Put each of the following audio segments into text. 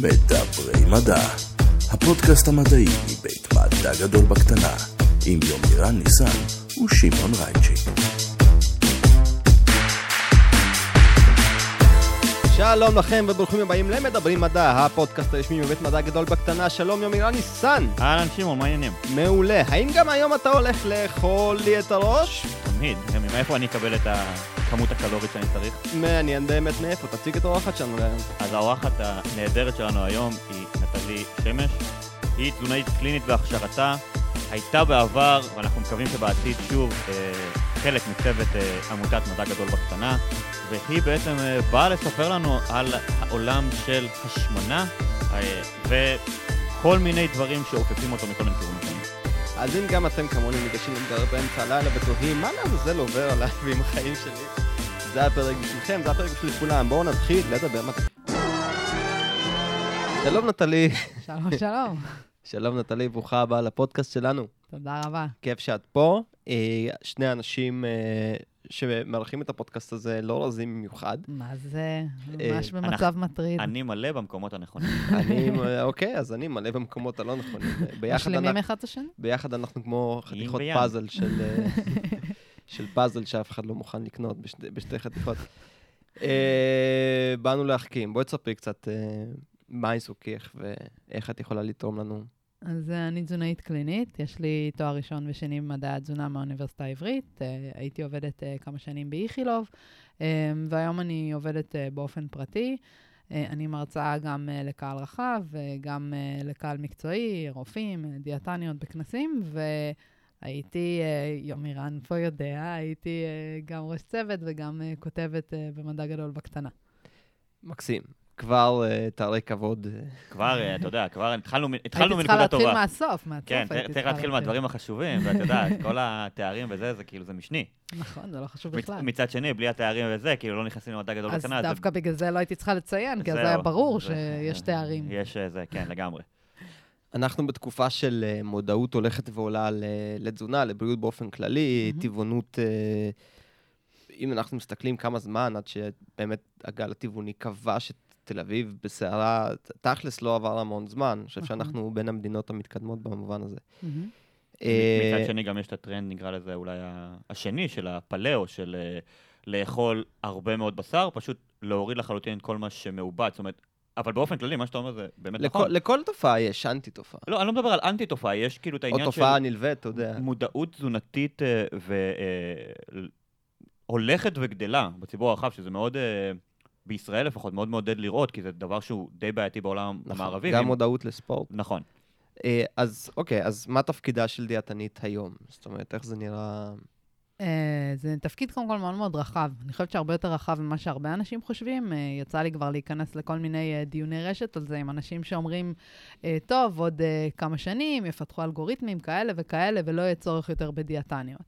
מדברי מדע, הפודקאסט המדעי מבית מדע גדול בקטנה, עם יומירן ניסן ושמעון רייצ'י. שלום לכם וברוכים הבאים למדברים מדע, הפודקאסט הרשמי מבית מדע גדול בקטנה. שלום יומירן ניסן. אהלן שמעון, מה העניינים? מעולה. האם גם היום אתה הולך לאכול לי את הראש? תמיד, גם מאיפה אני אקבל את הכמות הקלורית שאני צריך? מעניין באמת מאיפה, תציג את האורחת שלנו להיום. אז האורחת הנהדרת שלנו היום היא נטלי שמש. היא תזונאית קלינית בהכשרתה, הייתה בעבר, ואנחנו מקווים שבעתיד שוב, אה, חלק מצוות אה, עמותת מדע גדול בקטנה, והיא בעצם אה, באה לספר לנו על העולם של השמנה אה, וכל מיני דברים שעוקפים אותו מכל מיני כיוונים. אז אם גם אתם כמוני ניגשים לדבר באמצע הלילה ותוהים, מה לעזאזל עובר עליי ועם החיים שלי? זה הפרק בשבילכם, זה הפרק בשביל כולם. בואו נתחיל לדבר מדע. שלום נטלי. שלום, שלום. שלום נטלי, ברוכה הבאה לפודקאסט שלנו. תודה רבה. כיף שאת פה. אה, שני אנשים אה, שמארחים את הפודקאסט הזה לא רזים במיוחד. מה זה? אה, ממש במצב מטריד. אני מלא במקומות הנכונים. אני, אוקיי, אז אני מלא במקומות הלא נכונים. ביחד משלימים אנחנו- אחד את השני? ביחד אנחנו כמו חתיכות. פאזל של, אה, של פאזל שאף אחד לא מוכן לקנות בשתי, בשתי חתיכות. אה, באנו להחכים. בואי תספרי קצת מה עיסוקך ואיך את יכולה לתרום לנו. אז אה, אני תזונאית קלינית, יש לי תואר ראשון ושני במדעי התזונה מהאוניברסיטה העברית. אה, הייתי עובדת אה, כמה שנים באיכילוב, והיום אני עובדת באופן פרטי. אני מרצה גם לקהל רחב אה, לקהל מקצועי, רופאים, דיאטניות בכנסים, והייתי, יומירן פה יודע, הייתי גם ראש צוות וגם כותבת במדע גדול בקטנה. מקסים. כבר אה, תארי כבוד. אה, כבר, אה, אתה יודע, כבר התחלנו מ- התחלנו הייתי צריכה מנקודה טובה. להתחיל מהסוף, מהסוף כן, צריך- צריך להתחיל מהדברים החשובים, ואת יודעת, כל התארים וזה, זה כאילו, זה משני. נכון, זה לא חשוב מצ- בכלל. מצד שני, בלי התארים וזה, כאילו לא נכנסים למדע גדול אז בקטנה. זה- דווקא בגלל זה לא הייתי צריכה לציין, כי אז היה ברור זה- שיש תארים. יש זה, כן, לגמרי. אנחנו בתקופה של מודעות הולכת ועולה ל- לתזונה, לבריאות באופן כללי. טבעונות, אם אנחנו מסתכלים כמה זמן עד שבאמת הגל הטבעוני כבש את תל אביב בסערה, תכלס לא עבר המון זמן. אני חושב נכון. שאנחנו בין המדינות המתקדמות במובן הזה. אה, מצד שני, גם יש את הטרנד, נקרא לזה אולי ה- השני של הפלאו, של אה, לאכול הרבה מאוד בשר, פשוט להוריד לחלוטין את כל מה שמעובד. זאת אומרת, אבל באופן כללי, מה שאתה אומר זה באמת לכל- נכון. לכל תופעה יש אנטי תופעה. לא, אני לא מדבר על אנטי תופעה, יש כאילו את או העניין של תופעה נלווית, אתה יודע. מודעות תזונתית והולכת וגדלה בציבור הרחב, שזה מאוד, אה, בישראל לפחות, מאוד מעודד לראות, כי זה דבר שהוא די בעייתי בעולם נכון, המערבי. גם ואם- מודעות לספורט. נכון. אה, אז אוקיי, אז מה תפקידה של דיאטנית היום? זאת אומרת, איך זה נראה... אה, זה תפקיד קודם כל מאוד מאוד רחב. אני חושבת שהרבה יותר רחב ממה שהרבה אנשים חושבים. אה, יצא לי כבר להיכנס לכל מיני אה, דיוני רשת על זה עם אנשים שאומרים, אה, טוב, עוד אה, כמה שנים יפתחו אלגוריתמים כאלה וכאלה, ולא יהיה צורך יותר בדיאטניות.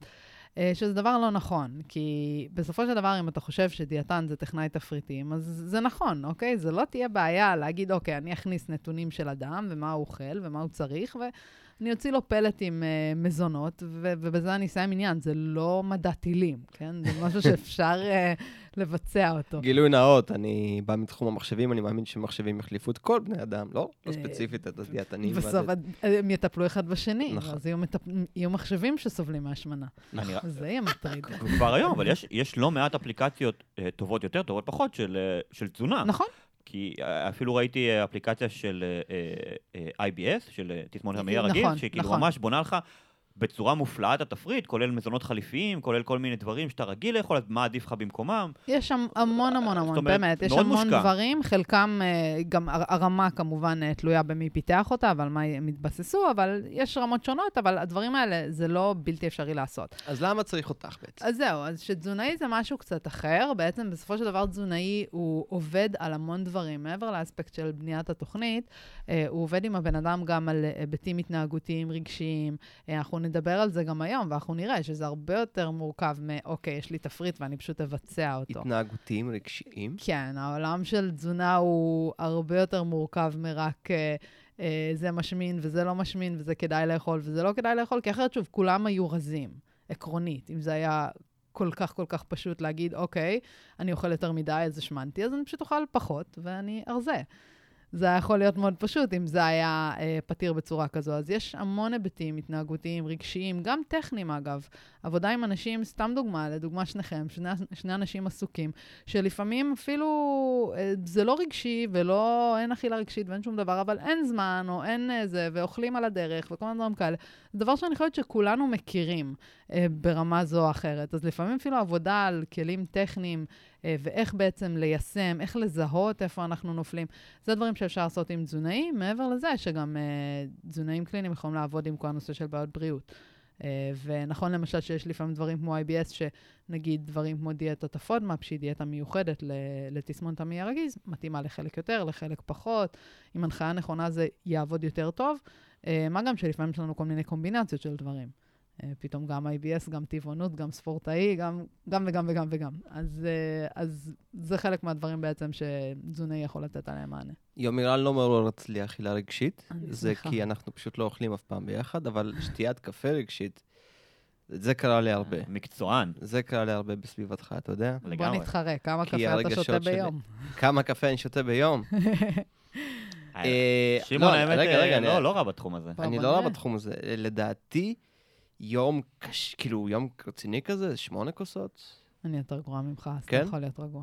אה, שזה דבר לא נכון, כי בסופו של דבר, אם אתה חושב שדיאטן זה טכנאי תפריטים, אז זה נכון, אוקיי? זה לא תהיה בעיה להגיד, אוקיי, אני אכניס נתונים של אדם, ומה הוא אוכל, ומה הוא צריך, ואני אוציא לו פלט עם אה, מזונות, ו- ובזה אני אסיים עניין. זה לא מדע טילים, כן? זה משהו שאפשר אה, לבצע אותו. גילוי נאות, אני בא מתחום המחשבים, אני מאמין שמחשבים יחליפו את כל בני אדם, לא? לא ספציפית את הדיאטנים. בסוף הם יטפלו אחד בשני, נכון. אז יהיו, מטפ... יהיו מחשבים שסובלים מהשמנה. נכון. אני- זה יהיה מטריד. כבר היום, אבל יש, יש לא מעט אפליקציות טובות יותר, טובות פחות, של, של תזונה. נכון, כי אה, אפילו ראיתי אה, אפליקציה של אה, IBS, של תסמונת המעי הרגיל, נכון, שכאילו נכון. ממש בונה לך בצורה מופלאה את התפריט, כולל מזונות חליפיים, כולל כל מיני דברים שאתה רגיל לאכול, אז מה עדיף לך במקומם. יש שם המון המון המון, אומרת, באמת, יש המון מושקע. דברים, חלקם, אה, גם הר- הרמה כמובן אה, תלויה במי פיתח אותה ועל מה הם התבססו, אבל יש רמות שונות, אבל הדברים האלה זה לא בלתי אפשרי לעשות. אז למה צריך אותך בעצם? אז זהו, אז שתזונאי זה משהו קצת אחר. בעצם, בסופו של דבר, תזונאי הוא עובד על המון דברים. מעבר לאספקט של בניית התוכנית, אה, הוא עובד עם הבן אדם גם על היבטים התנהגותיים, רגשיים. אנחנו נדבר על זה גם היום, ואנחנו נראה שזה הרבה יותר מורכב מ-אוקיי, יש לי תפריט ואני פשוט אבצע אותו. התנהגותיים, רגשיים? כן, העולם של תזונה הוא הרבה יותר מורכב מרק אה, אה, זה משמין וזה לא משמין וזה כדאי לאכול וזה לא כדאי לאכול, כי אחרת, שוב, כולם היו רזים, עקרונית. אם זה היה כל כך כל כך פשוט להגיד, אוקיי, אני אוכל יותר מדי, אז השמנתי, אז אני פשוט אוכל פחות ואני ארזה. זה היה יכול להיות מאוד פשוט אם זה היה אה, פתיר בצורה כזו. אז יש המון היבטים התנהגותיים, רגשיים, גם טכניים אגב. עבודה עם אנשים, סתם דוגמה, לדוגמה שניכם, שני, שני אנשים עסוקים, שלפעמים אפילו אה, זה לא רגשי ולא, אין אכילה רגשית ואין שום דבר, אבל אין זמן או אין אה, ואוכלים על הדרך וכל מיני דברים כאלה. זה דבר שאני חושבת שכולנו מכירים אה, ברמה זו או אחרת. אז לפעמים אפילו עבודה על כלים טכניים, אה, ואיך בעצם ליישם, איך לזהות איפה אנחנו נופלים. זה דברים שאפשר לעשות עם תזונאים, מעבר לזה שגם אה, תזונאים קליניים יכולים לעבוד עם כל הנושא של בעיות בריאות. אה, ונכון למשל שיש לפעמים דברים כמו IBS, שנגיד דברים כמו דיאטת הפודמאפ, שהיא דיאטה מיוחדת לתסמונת המעי הרגיז, מתאימה לחלק יותר, לחלק פחות. עם הנחיה נכונה זה יעבוד יותר טוב. Uh, מה גם שלפעמים יש לנו כל מיני קומבינציות של דברים. אה, פתאום גם IBS, גם טבעונות, גם ספורטאי, גם, גם וגם וגם וגם. אז, אה, אז זה חלק מהדברים בעצם שתזונאי יכול לתת עליהם מענה. יומירן לא מעורר אצלי אכילה רגשית. זה שמחה. כי אנחנו פשוט לא אוכלים אף פעם ביחד, אבל שתיית קפה רגשית, זה קרה לי הרבה. מקצוען. זה קרה לי הרבה בסביבתך, אתה יודע? לגמרי. בוא נתחרה, כמה קפה אתה שותה ביום? כמה קפה אני שותה ביום? אה, שמעון, האמת, לא, לא רע בתחום הזה. אני לא רע בתחום הזה. לדעתי, יום קש... כאילו, יום רציני כזה, שמונה כוסות? אני יותר גרועה ממך, אז כן? אתה יכול להיות רגוע.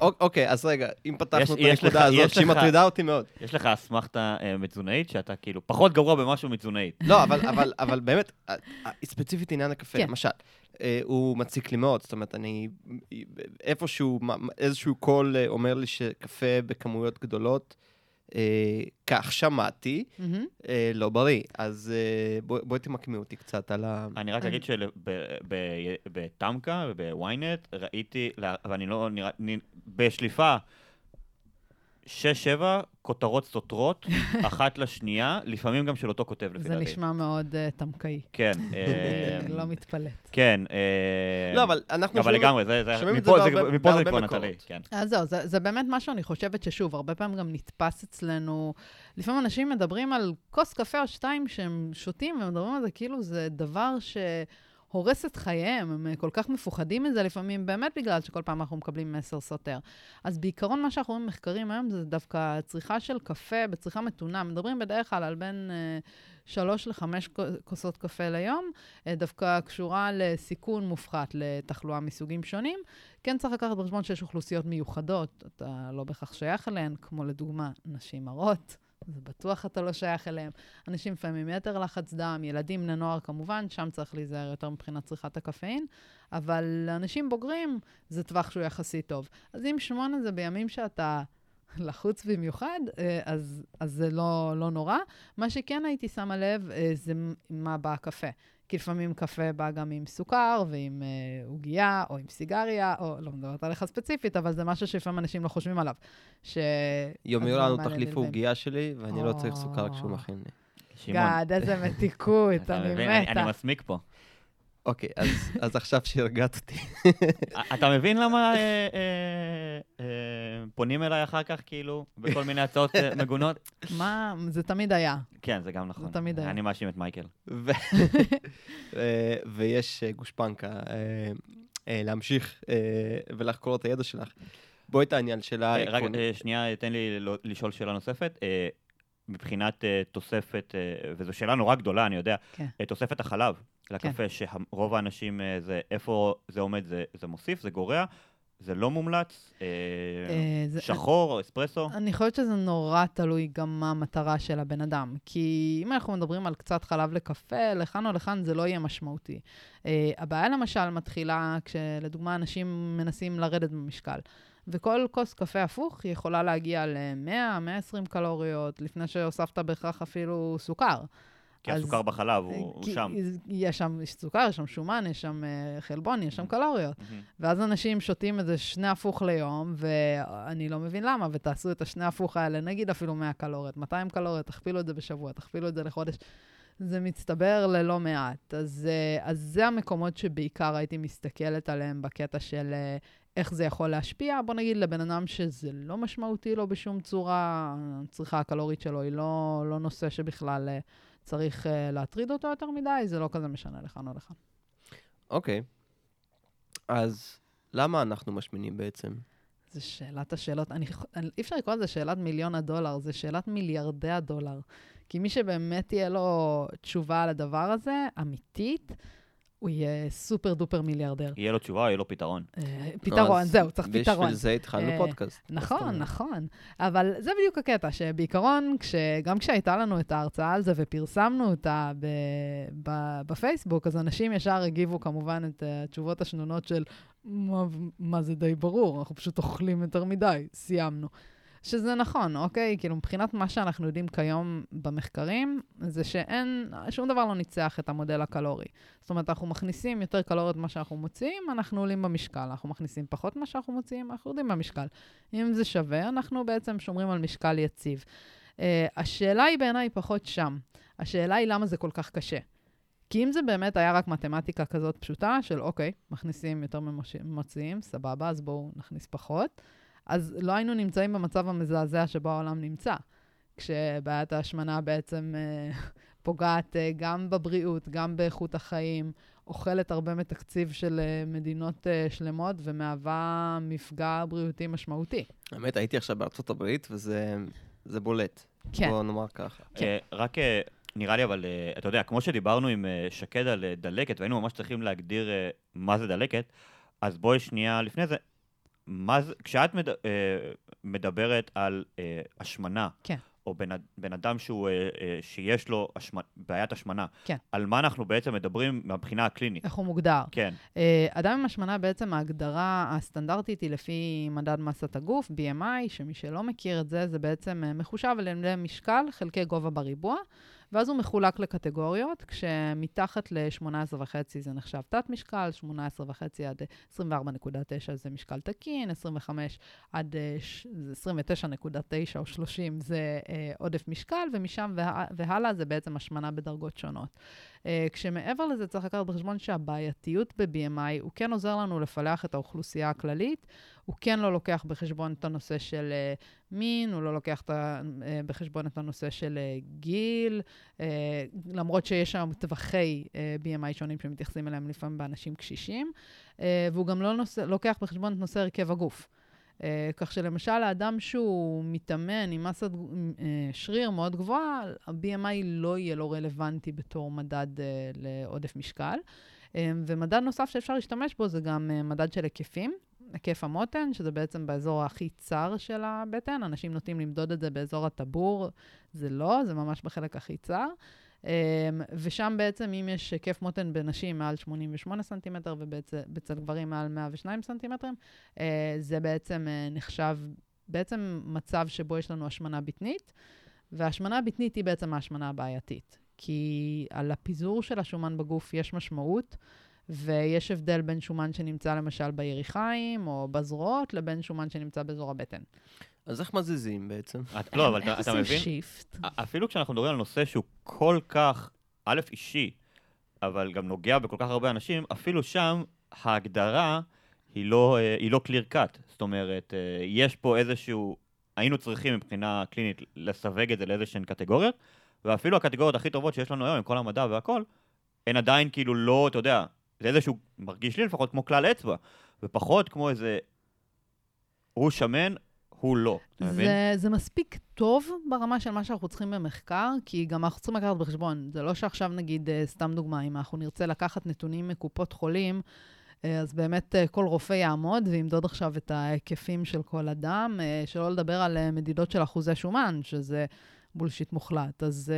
אוקיי, אז רגע, אם פתחנו את הנקודה הזאת, שהיא מטרידה אותי מאוד. יש לך אסמכתה אה, מתזונאית, שאתה כאילו פחות גרוע במשהו מתזונאית. לא, אבל באמת, ספציפית עניין הקפה, כן. למשל, אה, הוא מציק לי מאוד, זאת אומרת, אני, איפשהו, איזשהו קול אה, אומר לי שקפה בכמויות גדולות, אה, כך שמעתי, mm-hmm. אה, לא בריא. אז אה, בואי בוא תמקמי אותי קצת על ה... אני רק אגיד שבטמקה ובוויינט ראיתי, ואני לא נראה, בשליפה, שש-שבע כותרות סותרות, אחת לשנייה, לפעמים גם של אותו כותב, לפי דעתי. זה נשמע מאוד uh, תמכאי. כן. לא מתפלאת. כן. לא, אבל אנחנו אבל לגמרי, זה, זה, מפה זה, מפה זה כבר נטלי. כן. אז זהו, זה, זה באמת משהו, אני חושבת ששוב, הרבה פעמים גם נתפס אצלנו, לפעמים אנשים מדברים על כוס קפה או שתיים שהם שותים, ומדברים על זה כאילו זה דבר ש... הורס את חייהם, הם אה, כל כך מפוחדים מזה לפעמים, באמת בגלל שכל פעם אנחנו מקבלים מסר סותר. אז בעיקרון מה שאנחנו רואים במחקרים היום זה דווקא צריכה של קפה בצריכה מתונה. מדברים בדרך כלל על בין uh, שלוש לחמש כוסות קפה ליום, uh, דווקא קשורה לסיכון מופחת לתחלואה מסוגים שונים. כן צריך לקחת בחשבון שיש אוכלוסיות מיוחדות, אתה לא בהכרח שייך אליהן, כמו לדוגמה נשים הרות. זה בטוח אתה לא שייך אליהם. אנשים לפעמים יתר לחץ דם, ילדים, בני נוער כמובן, שם צריך להיזהר יותר מבחינת צריכת הקפאין, אבל לאנשים בוגרים זה טווח שהוא יחסית טוב. אז אם שמונה זה בימים שאתה לחוץ במיוחד, אה, אז, אז זה לא, לא נורא. מה שכן הייתי שמה לב אה, זה מה בקפה. כי לפעמים קפה בא גם עם סוכר ועם אה, עוגייה, או עם סיגריה, או לא מדברת עליך ספציפית, אבל זה משהו שלפעמים אנשים לא חושבים עליו. ש... יומי לנו תחליף העוגייה שלי, ואני לא צריך סוכר כשהוא מכין לי. גד, איזה מתיקות, אני מתה. אני מסמיק פה. אוקיי, אז, אז עכשיו שהרגעת אותי. אתה מבין למה אה, אה, אה, פונים אליי אחר כך, כאילו, בכל מיני הצעות אה, מגונות? מה, זה תמיד היה. כן, זה גם נכון. זה תמיד היה. אני מאשים את מייקל. ו- אה, ויש אה, גושפנקה אה, אה, להמשיך אה, ולחקור את הידע שלך. בואי את העניין של ה... רק שנייה, תן לי לשאול שאלה נוספת. מבחינת תוספת, וזו שאלה נורא גדולה, אני יודע, כן. תוספת החלב. לקפה, כן. שרוב האנשים, אה, זה, איפה זה עומד, זה, זה מוסיף, זה גורע. זה לא מומלץ? אה, אה, זה, שחור, אספרסו? אני חושבת שזה נורא תלוי גם מה המטרה של הבן אדם. כי אם אנחנו מדברים על קצת חלב לקפה, לכאן או לכאן זה לא יהיה משמעותי. אה, הבעיה למשל מתחילה כשלדוגמה אנשים מנסים לרדת במשקל. וכל כוס קפה הפוך יכולה להגיע ל-100-120 קלוריות, לפני שהוספת בהכרח אפילו סוכר. כי אז, הסוכר בחלב הוא, הוא שם. יש שם יש סוכר, יש שם שומן, יש שם uh, חלבון, יש שם. קלוריות. Mm-hmm. ואז אנשים שותים איזה שני הפוך ליום, ואני לא מבין למה, ותעשו את השני הפוך האלה, נגיד אפילו 100 קלוריות, 200 קלוריות, תכפילו את זה בשבוע, תכפילו את זה לחודש. זה מצטבר ללא מעט. אז, uh, אז זה המקומות שבעיקר הייתי מסתכלת עליהם בקטע של איך זה יכול להשפיע. בוא נגיד לבן אדם שזה לא משמעותי לו בשום צורה, הצריכה הקלורית שלו היא לא, לא נושא שבכלל... צריך uh, להטריד אותו יותר מדי, זה לא כזה משנה לכאן או לכאן. אוקיי. אז למה אנחנו משמינים בעצם? זה שאלת השאלות. אני, אני, אי אפשר לקרוא לזה שאלת מיליון הדולר, זה שאלת מיליארדי הדולר. כי מי שבאמת תהיה לו תשובה על הדבר הזה, אמיתית, הוא יהיה סופר דופר מיליארדר. יהיה לו תשובה, יהיה לו פתרון. אה, פתרון, זהו, צריך פתרון. בשביל זה התחלנו אה, פודקאסט. נכון, נכון. אבל זה בדיוק הקטע, שבעיקרון. גם כשהייתה לנו את ההרצאה על זה ופרסמנו אותה ב... ב... בפייסבוק, אז אנשים ישר הגיבו כמובן את התשובות השנונות של מה, מה זה די ברור, אנחנו פשוט אוכלים יותר מדי, סיימנו. שזה נכון, אוקיי? כאילו, מבחינת מה שאנחנו יודעים כיום במחקרים, זה שאין, שום דבר לא ניצח את המודל הקלורי. זאת אומרת, אנחנו מכניסים יותר קלוריות ממה שאנחנו מוציאים, אנחנו עולים במשקל. אנחנו מכניסים פחות ממה שאנחנו מוציאים, אנחנו יורדים במשקל. אם זה שווה, אנחנו בעצם שומרים על משקל יציב. Uh, השאלה היא בעיניי פחות שם. השאלה היא למה זה כל כך קשה. כי אם זה באמת היה רק מתמטיקה כזאת פשוטה, של אוקיי, מכניסים יותר ממוציאים, סבבה, אז בואו נכניס פחות. אז לא היינו נמצאים במצב המזעזע שבו העולם נמצא, כשבעיית ההשמנה בעצם אה, פוגעת אה, גם בבריאות, גם באיכות החיים, אוכלת הרבה מתקציב של אה, מדינות שלמות ומהווה מפגע בריאותי משמעותי. האמת, הייתי עכשיו בארצות הברית, וזה בולט. כן. בוא נאמר ככה. כן. רק אה, נראה לי, אבל אתה יודע, כמו שדיברנו עם שקד על דלקת, והיינו ממש צריכים להגדיר מה זה דלקת, אז בואי שנייה לפני זה, מה זה, כשאת מד, אה, מדברת על אה, השמנה, כן. או בן, בן אדם שהוא, אה, אה, שיש לו השמ, בעיית השמנה, כן. על מה אנחנו בעצם מדברים מהבחינה הקלינית? איך הוא מוגדר? כן, Uh, אדם עם השמנה, בעצם ההגדרה הסטנדרטית היא לפי מדד מסת הגוף, BMI, שמי שלא מכיר את זה, זה בעצם uh, מחושב על ידי משקל חלקי גובה בריבוע, ואז הוא מחולק לקטגוריות, כשמתחת ל-18.5 זה נחשב תת-משקל, 18.5 עד 24.9 זה משקל תקין, 25 עד 29.9 או 30 זה אה, עודף משקל, ומשם וה, והלאה זה בעצם השמנה בדרגות שונות. אה, כשמעבר לזה צריך לקחת בחשבון שהבעייתיות ב-BMI, הוא כן עוזר לנו לפלח את האוכלוסייה הכללית, הוא כן לא לוקח בחשבון את הנושא של uh, מין, הוא לא לוקח את, uh, בחשבון את הנושא של גיל, למרות שיש שם טווחי BMI שונים שמתייחסים אליהם לפעמים באנשים קשישים, והוא גם לא נושא, לוקח בחשבון את נושא הרכב הגוף. Uh, כך שלמשל, האדם שהוא מתאמן עם מסת uh, שריר מאוד גבוהה, ה-BMI לא יהיה לו רלוונטי בתור מדד uh, לעודף משקל. ומדד נוסף שאפשר להשתמש בו זה גם מדד של היקפים. היקף המותן, שזה בעצם באזור הכי צר של הבטן. אנשים נוטים למדוד את זה באזור הטבור, זה לא, זה ממש בחלק הכי צר. Um, ושם בעצם, אם יש היקף מותן בנשים מעל 88 סנטימטר ובצד גברים מעל 102 סנטימטרים, uh, זה בעצם uh, נחשב בעצם מצב שבו יש לנו השמנה בטנית, והשמנה הבטנית היא בעצם ההשמנה הבעייתית. כי על הפיזור של השומן בגוף יש משמעות. ויש הבדל בין שומן שנמצא למשל ביריחיים או בזרועות, לבין שומן שנמצא באזור הבטן. אז איך מזיזים בעצם? את, לא, אבל אתה, אתה מבין? שיפט? אפילו כשאנחנו מדברים על נושא שהוא כל כך, א', אישי, אבל גם נוגע בכל כך הרבה אנשים, אפילו שם ההגדרה היא לא, אה, היא לא clear cut. זאת אומרת, אה, יש פה איזשהו, היינו צריכים מבחינה קלינית לסווג את זה לאיזשהן קטגוריות, ואפילו הקטגוריות הכי טובות שיש לנו היום, עם כל המדע והכל, הן עדיין כאילו לא, אתה יודע, זה איזשהו, מרגיש לי לפחות כמו כלל אצבע, ופחות כמו איזה, הוא שמן, הוא לא, אתה מבין? זה, זה מספיק טוב ברמה של מה שאנחנו צריכים במחקר, כי גם אנחנו צריכים לקחת בחשבון. זה לא שעכשיו נגיד, אה, סתם דוגמה, אם אנחנו נרצה לקחת נתונים מקופות חולים, אה, אז באמת אה, כל רופא יעמוד וימדוד עכשיו את ההיקפים של כל אדם, שלא לדבר על מדידות של אחוזי שומן, שזה בולשיט מוחלט. אז...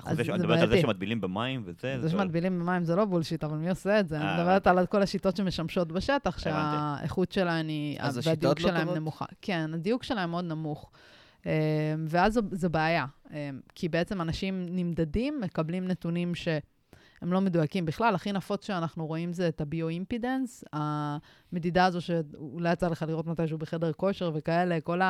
ש- זה מדברת על זה. שמטבילים במים וזה? זה שמטבילים במים זה לא בולשיט, אבל מי עושה את זה? אני אה, מדברת על כל השיטות שמשמשות בשטח. שהאיכות שלהן היא... אז והדיוק השיטות לא שלהן? נמוכה. כן, הדיוק שלהן מאוד נמוך. אה, ואז זו, זו בעיה, אה, כי בעצם אנשים נמדדים, מקבלים נתונים שהם לא מדויקים בכלל. הכי נפוץ שאנחנו רואים זה את ה bio-impedance, המדידה הזו שאולי יצא לך לראות מתישהו בחדר כושר וכאלה, כל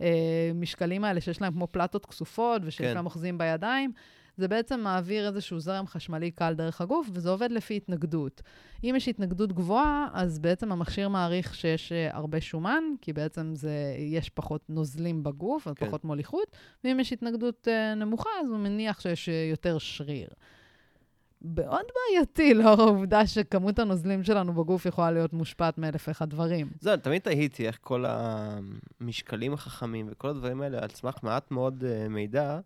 המשקלים האלה שיש להם כמו פלטות כסופות ושלפעמים כן. אוחזים בידיים. זה בעצם מעביר איזשהו זרם חשמלי קל דרך הגוף, וזה עובד לפי התנגדות. אם יש התנגדות גבוהה, אז בעצם המכשיר מעריך שיש אה, הרבה שומן, כי בעצם זה, יש פחות נוזלים בגוף, אז כן. פחות מוליכות, ואם יש התנגדות אה, נמוכה, אז הוא מניח שיש אה, יותר שריר. מאוד בעייתי, לאור העובדה שכמות הנוזלים שלנו בגוף יכולה להיות מושפעת מאלף ואחד דברים. זהו, תמיד תהיתי איך כל המשקלים החכמים וכל הדברים האלה, על סמך מעט מאוד uh, מידע,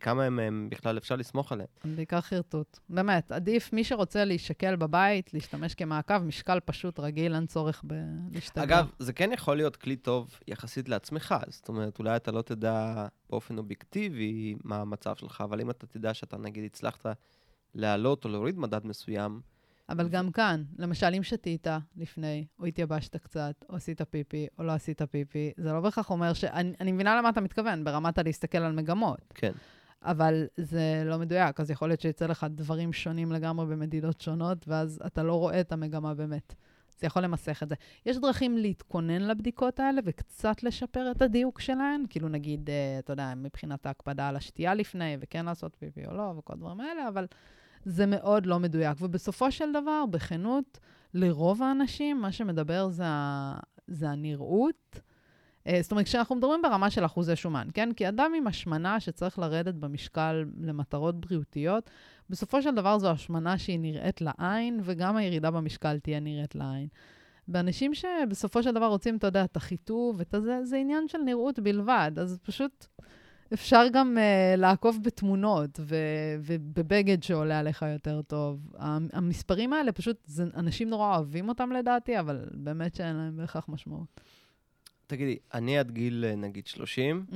כמה הם, הם בכלל אפשר לסמוך עליהם. בעיקר חרטוט. באמת, עדיף מי שרוצה להישקל בבית, להשתמש כמעקב, משקל פשוט רגיל, אין צורך בלהשתגע. אגב, זה כן יכול להיות כלי טוב יחסית לעצמך. זאת אומרת, אולי אתה לא תדע באופן אובייקטיבי מה המצב שלך, אבל אם אתה תדע שאתה, נגיד, הצלחת להעלות או להוריד מדד מסוים, אבל גם כאן, למשל, אם שתית לפני, או התייבשת קצת, או עשית פיפי, או לא עשית פיפי, זה לא בהכרח אומר ש... אני, אני מבינה למה אתה מתכוון, ברמת הלהסתכל על מגמות. כן. אבל זה לא מדויק, אז יכול להיות שיצא לך דברים שונים לגמרי במדידות שונות, ואז אתה לא רואה את המגמה באמת. זה יכול למסך את זה. יש דרכים להתכונן לבדיקות האלה וקצת לשפר את הדיוק שלהן, כאילו נגיד, אה, אתה יודע, מבחינת ההקפדה על השתייה לפני, וכן לעשות פיפי או לא, וכל הדברים האלה, אבל זה מאוד לא מדויק. ובסופו של דבר, בכנות, לרוב האנשים, מה שמדבר זה. זה הנראות. אה, זאת אומרת, כשאנחנו מדברים ברמה של אחוזי שומן, כן? כי אדם עם השמנה שצריך לרדת במשקל למטרות בריאותיות, בסופו של דבר זו השמנה שהיא נראית לעין, וגם הירידה במשקל תהיה נראית לעין. באנשים שבסופו של דבר רוצים, אתה יודע, את החיטוב, את הזה, זה עניין של נראות בלבד. אז פשוט אפשר גם uh, לעקוב בתמונות ו- ובבגד שעולה עליך יותר טוב. המספרים האלה פשוט, זה, אנשים נורא אוהבים אותם לדעתי, אבל באמת שאין להם בהכרח משמעות. תגידי, אני עד גיל, אה, נגיד, 30, mm-hmm.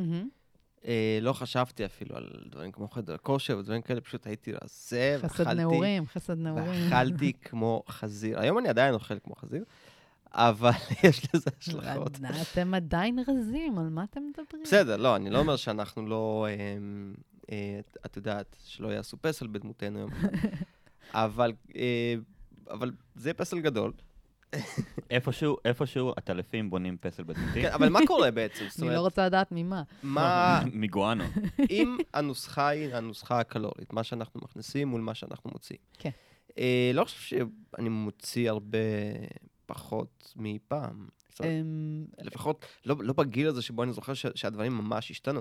אה, לא חשבתי אפילו על דברים כמו חדר כושר ודברים כאלה, פשוט הייתי רזה, חסד נעורים, חסד נעורים. ואכלתי כמו חזיר. היום אני עדיין אוכל כמו חזיר, אבל יש לזה השלכות. אתם עדיין רזים, על מה אתם מדברים? בסדר, לא, אני לא אומר שאנחנו לא, אה, אה, את יודעת, שלא יעשו פסל בדמותנו יום אחד. אבל, אה, אבל זה פסל גדול. איפשהו, איפשהו הטלפים בונים פסל בדמותי. כן, אבל מה קורה בעצם? אני לא רוצה לדעת ממה. מה... מגואנו. אם הנוסחה היא הנוסחה הקלורית, מה שאנחנו מכניסים מול מה שאנחנו מוציאים. כן. לא חושב שאני מוציא הרבה פחות מפעם. אמ, לפחות לא, לא בגיל הזה שבו אני זוכר ש, שהדברים ממש השתנו.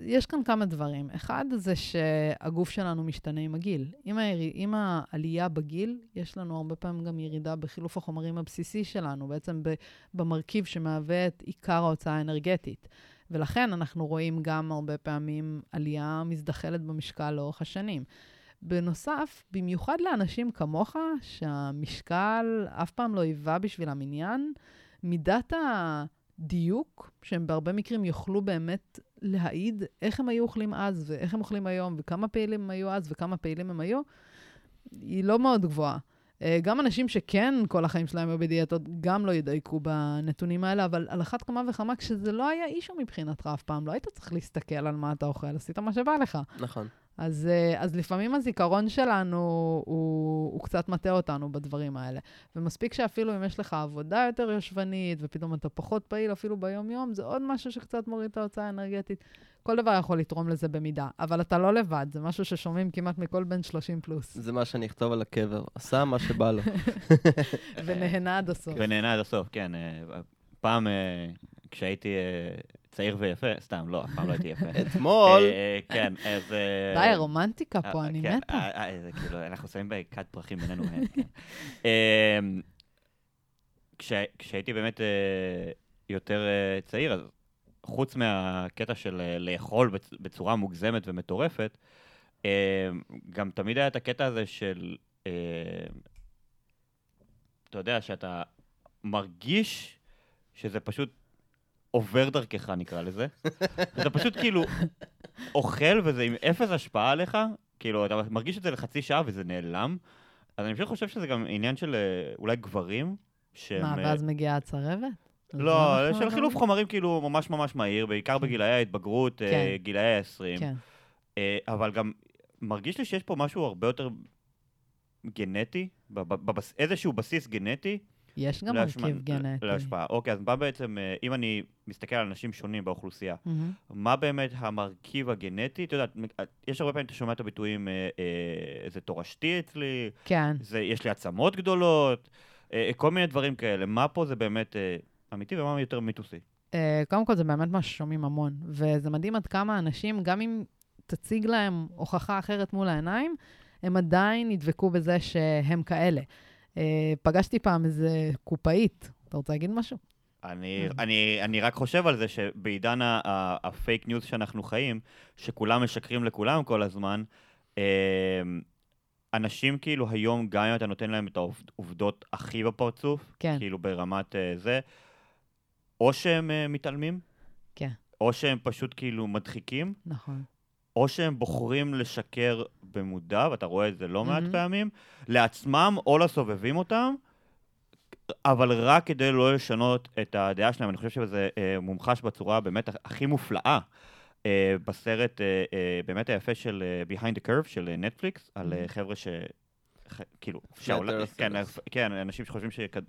יש כאן כמה דברים. אחד זה שהגוף שלנו משתנה עם הגיל. עם, היר... עם העלייה בגיל, יש לנו הרבה פעמים גם ירידה בחילוף החומרים הבסיסי שלנו, בעצם במרכיב שמהווה את עיקר ההוצאה האנרגטית. ולכן אנחנו רואים גם הרבה פעמים עלייה מזדחלת במשקל לאורך השנים. בנוסף, במיוחד לאנשים כמוך, שהמשקל אף פעם לא היווה בשבילם עניין, מידת הדיוק, שהם בהרבה מקרים יוכלו באמת להעיד איך הם היו אוכלים אז ואיך הם אוכלים היום וכמה פעילים הם היו אז וכמה פעילים הם היו, היא לא מאוד גבוהה. אה, גם אנשים שכן כל החיים שלהם היו בדיאטות, גם לא ידייקו בנתונים האלה, אבל על אחת כמה וכמה, כשזה לא היה אישו מבחינתך אף פעם, לא היית צריך להסתכל על מה אתה אוכל, עשית מה שבא לך. נכון. אז, אה, אז לפעמים הזיכרון שלנו הוא, הוא קצת מטעה אותנו בדברים האלה. ומספיק שאפילו אם יש לך עבודה יותר יושבנית, ופתאום אתה פחות פעיל אפילו ביום-יום, זה עוד משהו שקצת מוריד את ההוצאה האנרגטית. כל דבר יכול לתרום לזה במידה, אבל אתה לא לבד, זה משהו ששומעים כמעט מכל בן 30 פלוס. זה מה שאני אכתוב על הקבר, עשה מה שבא לו. ונהנה עד הסוף. ונהנה עד הסוף, כן. אה, פעם, אה, כשהייתי צעיר ויפה, סתם, לא, אף פעם לא הייתי יפה. אתמול. אה, כן, אז... די, הרומנטיקה פה, אני כן, מתה. זה כאילו, אנחנו שמים בכת פרחים בינינו. כן. אמ, כשהייתי באמת יותר צעיר, אז חוץ מהקטע של לאכול בצורה מוגזמת ומטורפת, גם תמיד היה את הקטע הזה של, אתה יודע, שאתה מרגיש שזה פשוט עובר דרכך, נקרא לזה. אתה פשוט כאילו אוכל וזה עם אפס השפעה עליך, כאילו, אתה מרגיש את זה לחצי שעה וזה נעלם. אז אני פשוט חושב שזה גם עניין של אולי גברים, שהם... מה, ואז מגיעה הצרבת? לא, של חילוף חומרים כאילו ממש ממש מהיר, בעיקר כן. בגילאי ההתבגרות, כן. גילאי ה-20. כן. אבל גם מרגיש לי שיש פה משהו הרבה יותר גנטי, איזשהו בסיס גנטי, יש גם מרכיב גנטי. להשפעה. אוקיי, אז מה בעצם, אה, אם אני מסתכל על אנשים שונים באוכלוסייה, mm-hmm. מה באמת המרכיב הגנטי? את יודעת, יש הרבה פעמים אתה שומע את הביטויים, אה, אה, זה תורשתי אצלי, כן. זה, יש לי עצמות גדולות, אה, כל מיני דברים כאלה. מה פה זה באמת אה, אמיתי ומה יותר מיתוסי? אה, קודם כל, זה באמת מה ששומעים המון, וזה מדהים עד כמה אנשים, גם אם תציג להם הוכחה אחרת מול העיניים, הם עדיין ידבקו בזה שהם כאלה. אה, פגשתי פעם איזה קופאית, אתה רוצה להגיד משהו? אני, אני, אני רק חושב על זה שבעידן הפייק ניוז שאנחנו חיים, שכולם משקרים לכולם כל הזמן, אה, אנשים כאילו היום, גם אם אתה נותן להם את העובדות הכי בפרצוף, כן. כאילו ברמת אה, זה, או שהם אה, מתעלמים, כן. או שהם פשוט כאילו מדחיקים, נכון. או שהם בוחרים לשקר במודע, ואתה רואה את זה לא מעט מהמם. פעמים, לעצמם או לסובבים אותם, אבל רק כדי לא לשנות את הדעה שלהם. אני חושב שזה אה, מומחש בצורה באמת הכי מופלאה. אה, בסרט אה, אה, באמת היפה של אה, Behind the Curve של נטפליקס, על אה. חבר'ה ש... ח- כאילו, שהעולם-. כן, אה, כן, אנשים שחושבים שכד-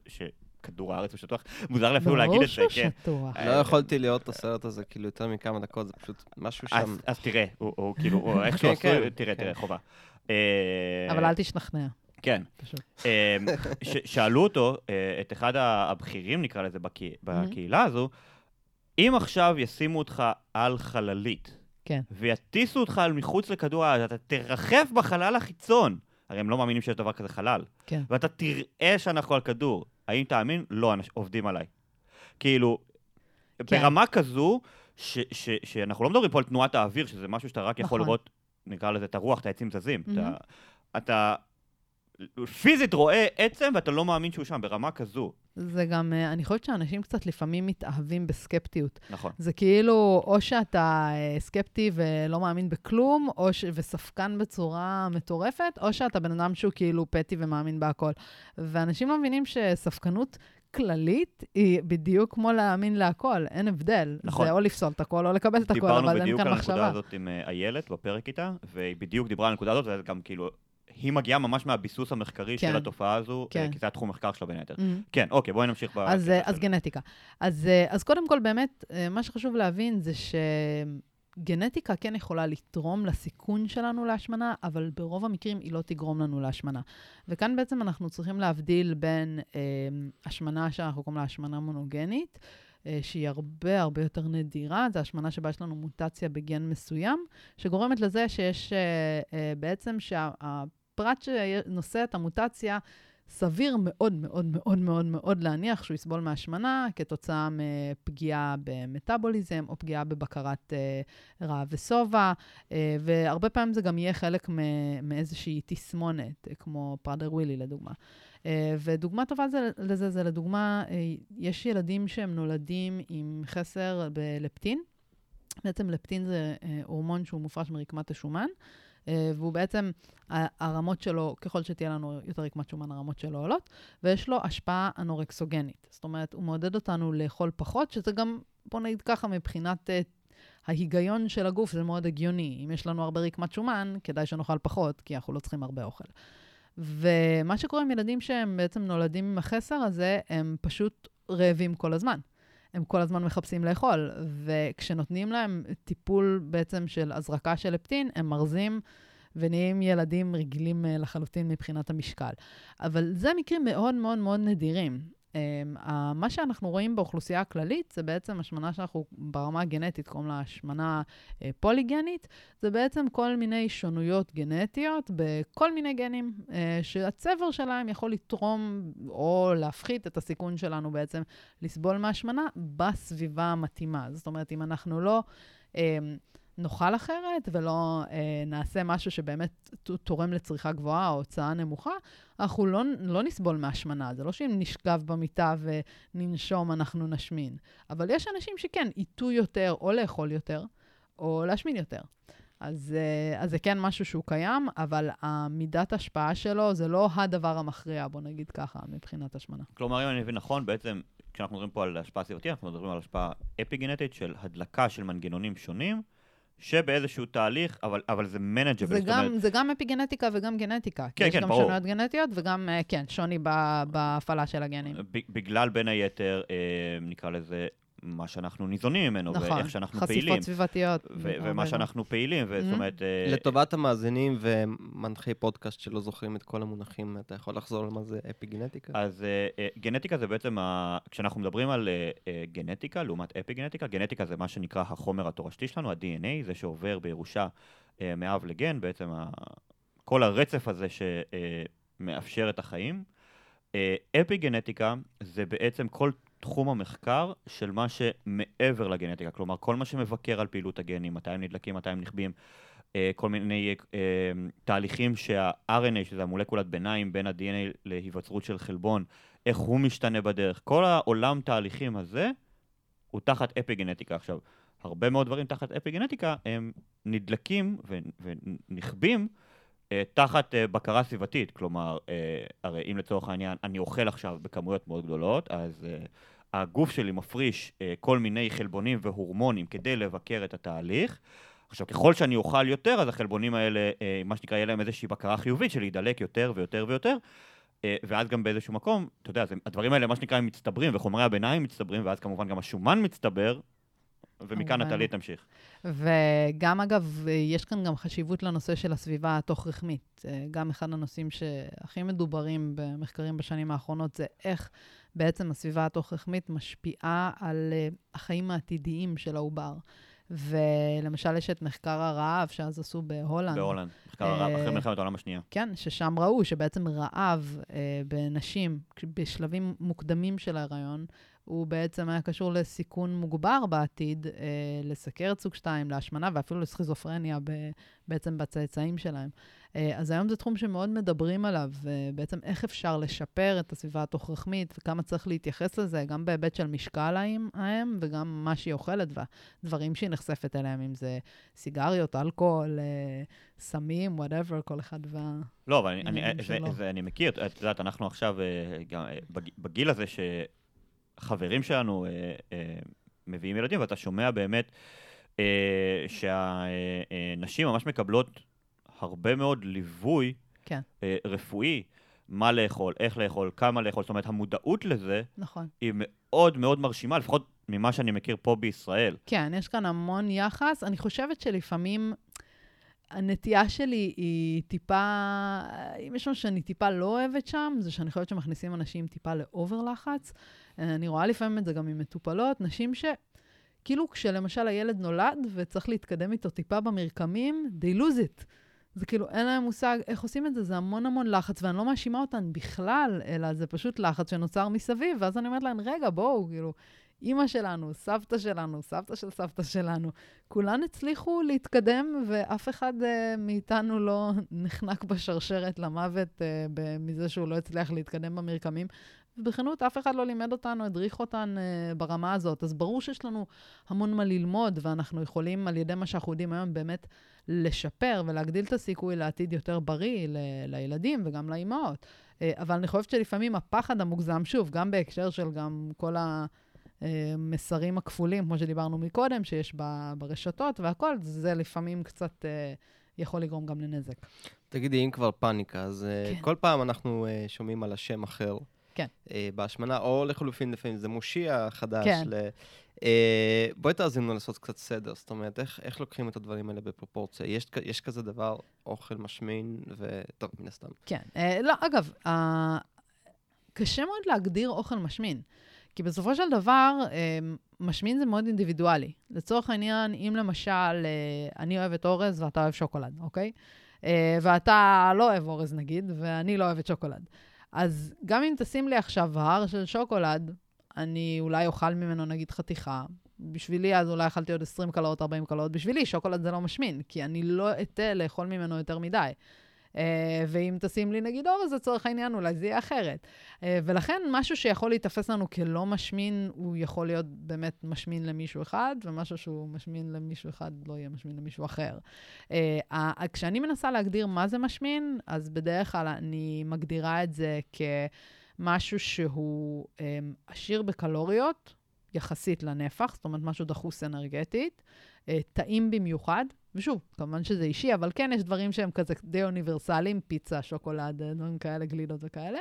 שכדור הארץ הוא שטוח, מוזר לי אפילו להגיד את זה, ברור כן. שהוא שטוח. אה, לא יכולתי לראות את הסרט הזה כאילו יותר מכמה דקות, זה פשוט משהו שם. אז, תראה, הוא, כאילו, איך שהוא כן, עשוי, כן, תראה, כן. תראה, חובה. אה, אבל אל תשתכנע, כן. אה, שאלו אותו, אה, את אחד הבכירים, נקרא לזה, בקה- בקהילה הזו, אם עכשיו ישימו אותך על חללית, כן. ויטיסו אותך אל מחוץ לכדור הארץ, אתה תרחף בחלל החיצון. הרי הם לא מאמינים שיש דבר כזה חלל. כן. ואתה תראה שאנחנו על כדור. האם תאמין? לא, אנש- עובדים עליי. כאילו, כן. ברמה כזו, ש- ש- שאנחנו לא מדברים פה על תנועת האוויר, שזה משהו שאתה רק יכול נכון. לראות, נקרא לזה את הרוח, את העצים זזים. אתה- מהמם. אתה פיזית רואה עצם ואתה לא מאמין שהוא שם, ברמה כזו. זה גם, אה, אני חושבת שאנשים קצת לפעמים מתאהבים בסקפטיות. נכון. זה כאילו, או שאתה אה, סקפטי ולא מאמין בכלום, או ש... וספקן בצורה מטורפת, או שאתה בן אדם שהוא כאילו פטי ומאמין בהכל. ואנשים לא מבינים שספקנות כללית היא בדיוק כמו להאמין להכל, אין הבדל. נכון. זה או לפסול את הכל או לקבל את הכל, דיברנו אבל אין בדיוק כאן על הנקודה מחשבה. הזאת עם אה, איילת בפרק איתה, והיא בדיוק דיברה על הנקודה הזאת, וזה גם כאילו, היא מגיעה ממש מהביסוס המחקרי כן. של התופעה הזו, כן. אה, כי זה התחום מחקר שלה בין היתר. Mhm. כן, אוקיי, בואי נמשיך. אז, אה, אז גנטיקה. אז, אה, אז קודם כל, באמת, מה שחשוב להבין זה שגנטיקה כן יכולה לתרום לסיכון שלנו להשמנה, אבל ברוב המקרים היא לא תגרום לנו להשמנה. וכאן בעצם אנחנו צריכים להבדיל בין אה, השמנה שאנחנו קוראים לה השמנה מונוגנית, אה, שהיא הרבה הרבה יותר נדירה, זו השמנה שבה יש לנו מוטציה בגן מסוים, שגורמת לזה שיש אה, אה, בעצם שהפרט שנושא את המוטציה, סביר מאוד מאוד מאוד מאוד מאוד להניח שהוא יסבול מהשמנה כתוצאה מפגיעה במטאבוליזם או פגיעה בבקרת אה, רעב ושובע, אה, והרבה פעמים זה גם יהיה חלק מאיזושהי תסמונת, אה, כמו פראדר ווילי לדוגמה. אה, ודוגמה טובה זה, לזה זה לדוגמה, אה, יש ילדים שהם נולדים עם חסר בלפטין. בעצם לפטין זה אה, הורמון שהוא מופרש מרקמת השומן. והוא בעצם, הרמות שלו, ככל שתהיה לנו יותר רקמת שומן, הרמות שלו עולות, ויש לו השפעה אנורקסוגנית. זאת אומרת, הוא מעודד אותנו לאכול פחות, שזה גם, בוא נגיד ככה, מבחינת ההיגיון של הגוף, זה מאוד הגיוני. אם יש לנו הרבה רקמת שומן, כדאי שנאכל פחות, כי אנחנו לא צריכים הרבה אוכל. ומה שקורה עם ילדים שהם בעצם נולדים עם החסר הזה, הם פשוט רעבים כל הזמן. הם כל הזמן מחפשים לאכול, וכשנותנים להם טיפול בעצם של הזרקה של לפטין, הם מרזים ונהיים ילדים רגילים אה, לחלוטין מבחינת המשקל. אבל זה מקרים מאוד מאוד מאוד נדירים. Um, מה שאנחנו רואים באוכלוסייה הכללית זה בעצם השמנה שאנחנו ברמה הגנטית קוראים לה השמנה uh, פוליגנית, זה בעצם כל מיני שונויות גנטיות בכל מיני גנים, uh, שהצבר שלהם יכול לתרום או להפחית את הסיכון שלנו בעצם לסבול מהשמנה בסביבה המתאימה. זאת אומרת, אם אנחנו לא uh, נאכל אחרת ולא uh, נעשה משהו שבאמת תורם לצריכה גבוהה או הוצאה נמוכה, אנחנו לא, לא נסבול מהשמנה. זה לא שאם נשכב במיטה וננשום, אנחנו נשמין. אבל יש אנשים שכן, ייטו יותר או לאכול יותר, או להשמין יותר. אז, אה, אז זה כן משהו שהוא קיים, אבל המידת השפעה שלו זה לא הדבר המכריע, בוא נגיד ככה, מבחינת השמנה. כלומר, אם אני מבין נכון, בעצם, כשאנחנו מדברים פה על השפעה סביבתית, אנחנו מדברים על השפעה אפיגנטית של הדלקה של מנגנונים שונים, שבאיזשהו תהליך, אבל, אבל זה מנג'בל, זה גם, זה גם אפיגנטיקה וגם גנטיקה. כי כן, יש כן, גם ברור. שונויות גנטיות וגם, אה, כן, שוני בהפעלה של הגנים. בגלל בין היתר, אה, נקרא לזה, מה שאנחנו ניזונים ממנו, נכון, ואיך שאנחנו חשיפות פעילים. סביבתיות. ו- ומה. שאנחנו פעילים, וזאת. אומרת... אה, לטובת המאזינים ומנחי פודקאסט שלא זוכרים את כל המונחים, אתה יכול לחזור על מה זה אפיגנטיקה? אז אה, אה, גנטיקה זה בעצם, ה... כשאנחנו מדברים על אה, אה, גנטיקה לעומת אפיגנטיקה, גנטיקה זה מה שנקרא החומר התורשתי שלנו, ה-DNA, זה שעובר בירושה אה, מאב לגן, בעצם ה... כל הרצף הזה שמאפשר את החיים. אפי גנטיקה זה בעצם כל תחום המחקר של מה שמעבר לגנטיקה, כלומר כל מה שמבקר על פעילות הגנים, מתי הם נדלקים, מתי הם נכבים, אה, כל מיני אה, תהליכים שה-RNA, שזה המולקולת ביניים בין ה-DNA להיווצרות של חלבון, איך הוא משתנה בדרך. כל העולם תהליכים הזה הוא תחת אפי גנטיקה. עכשיו, הרבה מאוד דברים תחת אפי גנטיקה הם נדלקים ונכבים אה, תחת בקרה סביבתית, כלומר, הרי אם לצורך העניין אני אוכל עכשיו בכמויות מאוד גדולות, אז הגוף שלי מפריש כל מיני חלבונים והורמונים כדי לבקר את התהליך. עכשיו, ככל שאני אוכל יותר, אז החלבונים האלה, מה שנקרא, יהיה להם איזושהי בקרה חיובית של להידלק יותר ויותר ויותר, ואז גם באיזשהו מקום, אתה יודע, הדברים האלה, מה שנקרא, הם מצטברים, וחומרי הביניים מצטברים, ואז כמובן גם השומן מצטבר, ומכאן נטלי תמשיך. וגם, אגב, יש כאן גם חשיבות לנושא של הסביבה התוך-רחמית. אה, גם אחד הנושאים שהכי מדוברים במחקרים בשנים האחרונות זה איך בעצם הסביבה התוך-רחמית משפיעה על אה, החיים העתידיים של העובר. ולמשל, יש את מחקר הרעב, שאז עשו בהולנד. בהולנד, מחקר הרעב, אחרי אה, מלחמת העולם השנייה. כן, ששם ראו שבעצם רעב אה, בנשים, בשלבים מוקדמים של ההיריון, הוא בעצם היה קשור לסיכון מוגבר בעתיד, אה, לסכרת סוג 2, להשמנה ואפילו לסכיזופרניה ב, בעצם בצאצאים שלהם. אה, אז היום זה תחום שמאוד מדברים עליו, אה, בעצם איך אפשר לשפר את הסביבה התוך-רחמית וכמה צריך להתייחס לזה, גם בהיבט של משקל האם וגם מה שהיא אוכלת והדברים שהיא נחשפת אליהם, אם זה סיגריות, אלכוהול, אה, סמים, וואטאבר, כל אחד וה... לא, אבל אני, אני, זה, זה, אני מכיר, את יודעת, אנחנו עכשיו אה, גם, אה, בגיל הזה ש... חברים שלנו אה, אה, מביאים ילדים, ואתה שומע באמת אה, שהנשים ממש מקבלות הרבה מאוד ליווי כן. אה, רפואי, מה לאכול, איך לאכול, כמה לאכול, זאת אומרת, המודעות לזה נכון. היא מאוד מאוד מרשימה, לפחות ממה שאני מכיר פה בישראל. כן, יש כאן המון יחס. אני חושבת שלפעמים... הנטייה שלי היא טיפה, אם יש משהו שאני טיפה לא אוהבת שם, זה שאני חושבת שמכניסים אנשים טיפה לאובר לחץ. אני רואה לפעמים את זה גם עם מטופלות, נשים ש... כאילו כשלמשל הילד נולד וצריך להתקדם איתו טיפה במרקמים, they lose it. זה כאילו, אין להם מושג איך עושים את זה, זה המון המון לחץ, ואני לא מאשימה אותן בכלל, אלא זה פשוט לחץ שנוצר מסביב, ואז אני אומרת להן, רגע, בואו, כאילו, אימא שלנו, סבתא שלנו, סבתא של סבתא שלנו, כולן הצליחו להתקדם, ואף אחד uh, מאיתנו לא נחנק בשרשרת למוות uh, מזה שהוא לא הצליח להתקדם במרקמים. ובכנות, אף אחד לא לימד אותנו, הדריך אותן uh, ברמה הזאת. אז ברור שיש לנו המון מה ללמוד, ואנחנו יכולים, על ידי מה שאנחנו יודעים היום, באמת לשפר ולהגדיל את הסיכוי לעתיד יותר בריא ל- לילדים וגם לאימהות. Uh, אבל אני חושבת שלפעמים הפחד המוגזם, שוב, גם בהקשר של גם כל ה... מסרים הכפולים, כמו שדיברנו מקודם, שיש ברשתות והכל, זה לפעמים קצת יכול לגרום גם לנזק. תגידי, אם כבר פאניקה, אז כן. כל פעם אנחנו שומעים על השם אחר. כן. אה, בהשמנה, או לחלופין, לפעמים זה מושיע חדש. כן. ל... אה, בואי תאזין לנו לעשות קצת סדר, זאת אומרת, איך, איך לוקחים את הדברים האלה בפרופורציה? יש, יש כזה דבר, אוכל משמין, וטוב, מן הסתם. כן. אה, לא, אגב, אה, קשה מאוד להגדיר אוכל משמין. כי בסופו של דבר, אה, משמין זה מאוד אינדיבידואלי. לצורך העניין, אם למשל, אה, אני אוהבת אורז ואתה אוהב שוקולד, אוקיי? אה, ואתה לא אוהב אורז נגיד, ואני לא אוהבת שוקולד. אז גם אם תשים לי עכשיו הר של שוקולד, אני אולי אוכל ממנו נגיד חתיכה. בשבילי אז אולי אכלתי עוד 20 קלות, 40 קלות. בשבילי שוקולד זה לא משמין, כי אני לא אתן לאכול ממנו יותר מדי. אה, ואם תשים לי נגיד אורז, לצורך העניין, אולי זה יהיה אחרת. אה, ולכן משהו שיכול להיתפס לנו כלא משמין, הוא יכול להיות באמת משמין למישהו אחד, ומשהו שהוא משמין למישהו אחד לא יהיה משמין למישהו אחר. אה, כשאני מנסה להגדיר מה זה משמין, אז בדרך כלל אני מגדירה את זה כמשהו שהוא עשיר בקלוריות, יחסית לנפח, זאת אומרת, משהו דחוס אנרגטית, טעים במיוחד, ושוב, כמובן שזה אישי, אבל כן, יש דברים שהם כזה די אוניברסליים, פיצה, שוקולד, דברים כאלה, גלידות וכאלה.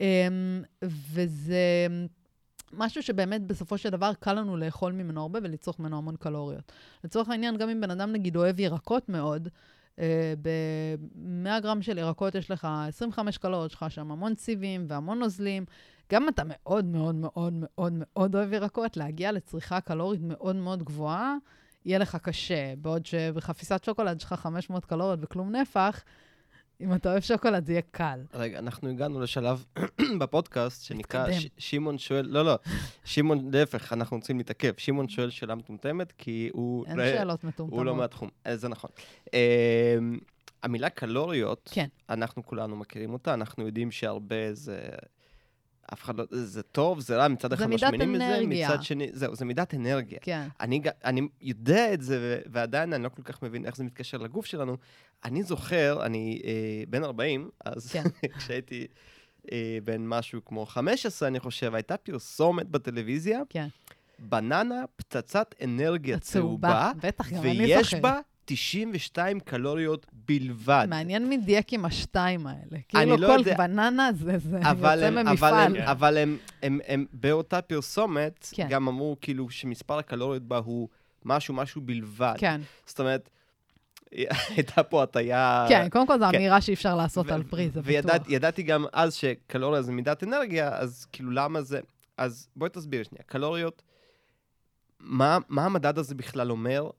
אמ, וזה משהו שבאמת בסופו של דבר קל לנו לאכול ממנו הרבה ולצרוך ממנו המון קלוריות. לצורך העניין, גם אם בן אדם נגיד אוהב ירקות מאוד, אה, ב-100 גרם של ירקות יש לך 25 קלוריות, יש לך שם המון סיבים והמון נוזלים. גם אם אתה מאוד מאוד מאוד מאוד מאוד אוהב ירקות, להגיע לצריכה קלורית מאוד מאוד גבוהה, יהיה לך קשה, בעוד שבחפיסת שוקולד יש לך 500 קלוריות וכלום נפח, אם אתה אוהב שוקולד, זה יהיה קל. רגע, אנחנו הגענו לשלב בפודקאסט שנקרא. ש- שמעון שואל, לא, לא, שמעון, להפך, אנחנו רוצים להתעכב. שמעון שואל שאלה מטומטמת, כי הוא... אין לא- שאלות הוא מטומטמות. לא מהתחום, אה, זה נכון. אה, המילה קלוריות, כן. אנחנו כולנו מכירים אותה, אנחנו יודעים שהרבה זה... אף אחד לא... זה טוב, זה רע, מצד אחד משמינים מזה. מצד שני... זהו, זה מידת אנרגיה. כן. אני, אני יודע את זה, ועדיין אני לא כל כך מבין איך זה מתקשר לגוף שלנו. אני זוכר, אני אה, בן 40, אז כן. כשהייתי אה, בן משהו כמו 15, אני חושב, הייתה פרסומת בטלוויזיה, כן. בננה פצצת אנרגיה צהובה, בטח, גם אני זוכרת. ויש בה 92 קלוריות בלבד. מעניין מי דייק עם השתיים האלה. כאילו לא כל יודע. בננה זה זה אבל יוצא הם, אבל, ממפעל. הם, אבל הם, הם, הם באותה פרסומת, כן. גם אמרו כאילו שמספר הקלוריות בה הוא משהו משהו בלבד. כן, זאת אומרת, הייתה פה הטיה... כן, קודם כל זו כן. אמירה שאי אפשר לעשות ו- על פרי, זה בטוח. וידעתי גם אז שקלוריה זה מידת אנרגיה, אז כאילו למה זה... אז בואי תסביר שנייה. קלוריות, מה, מה המדד הזה בכלל אומר?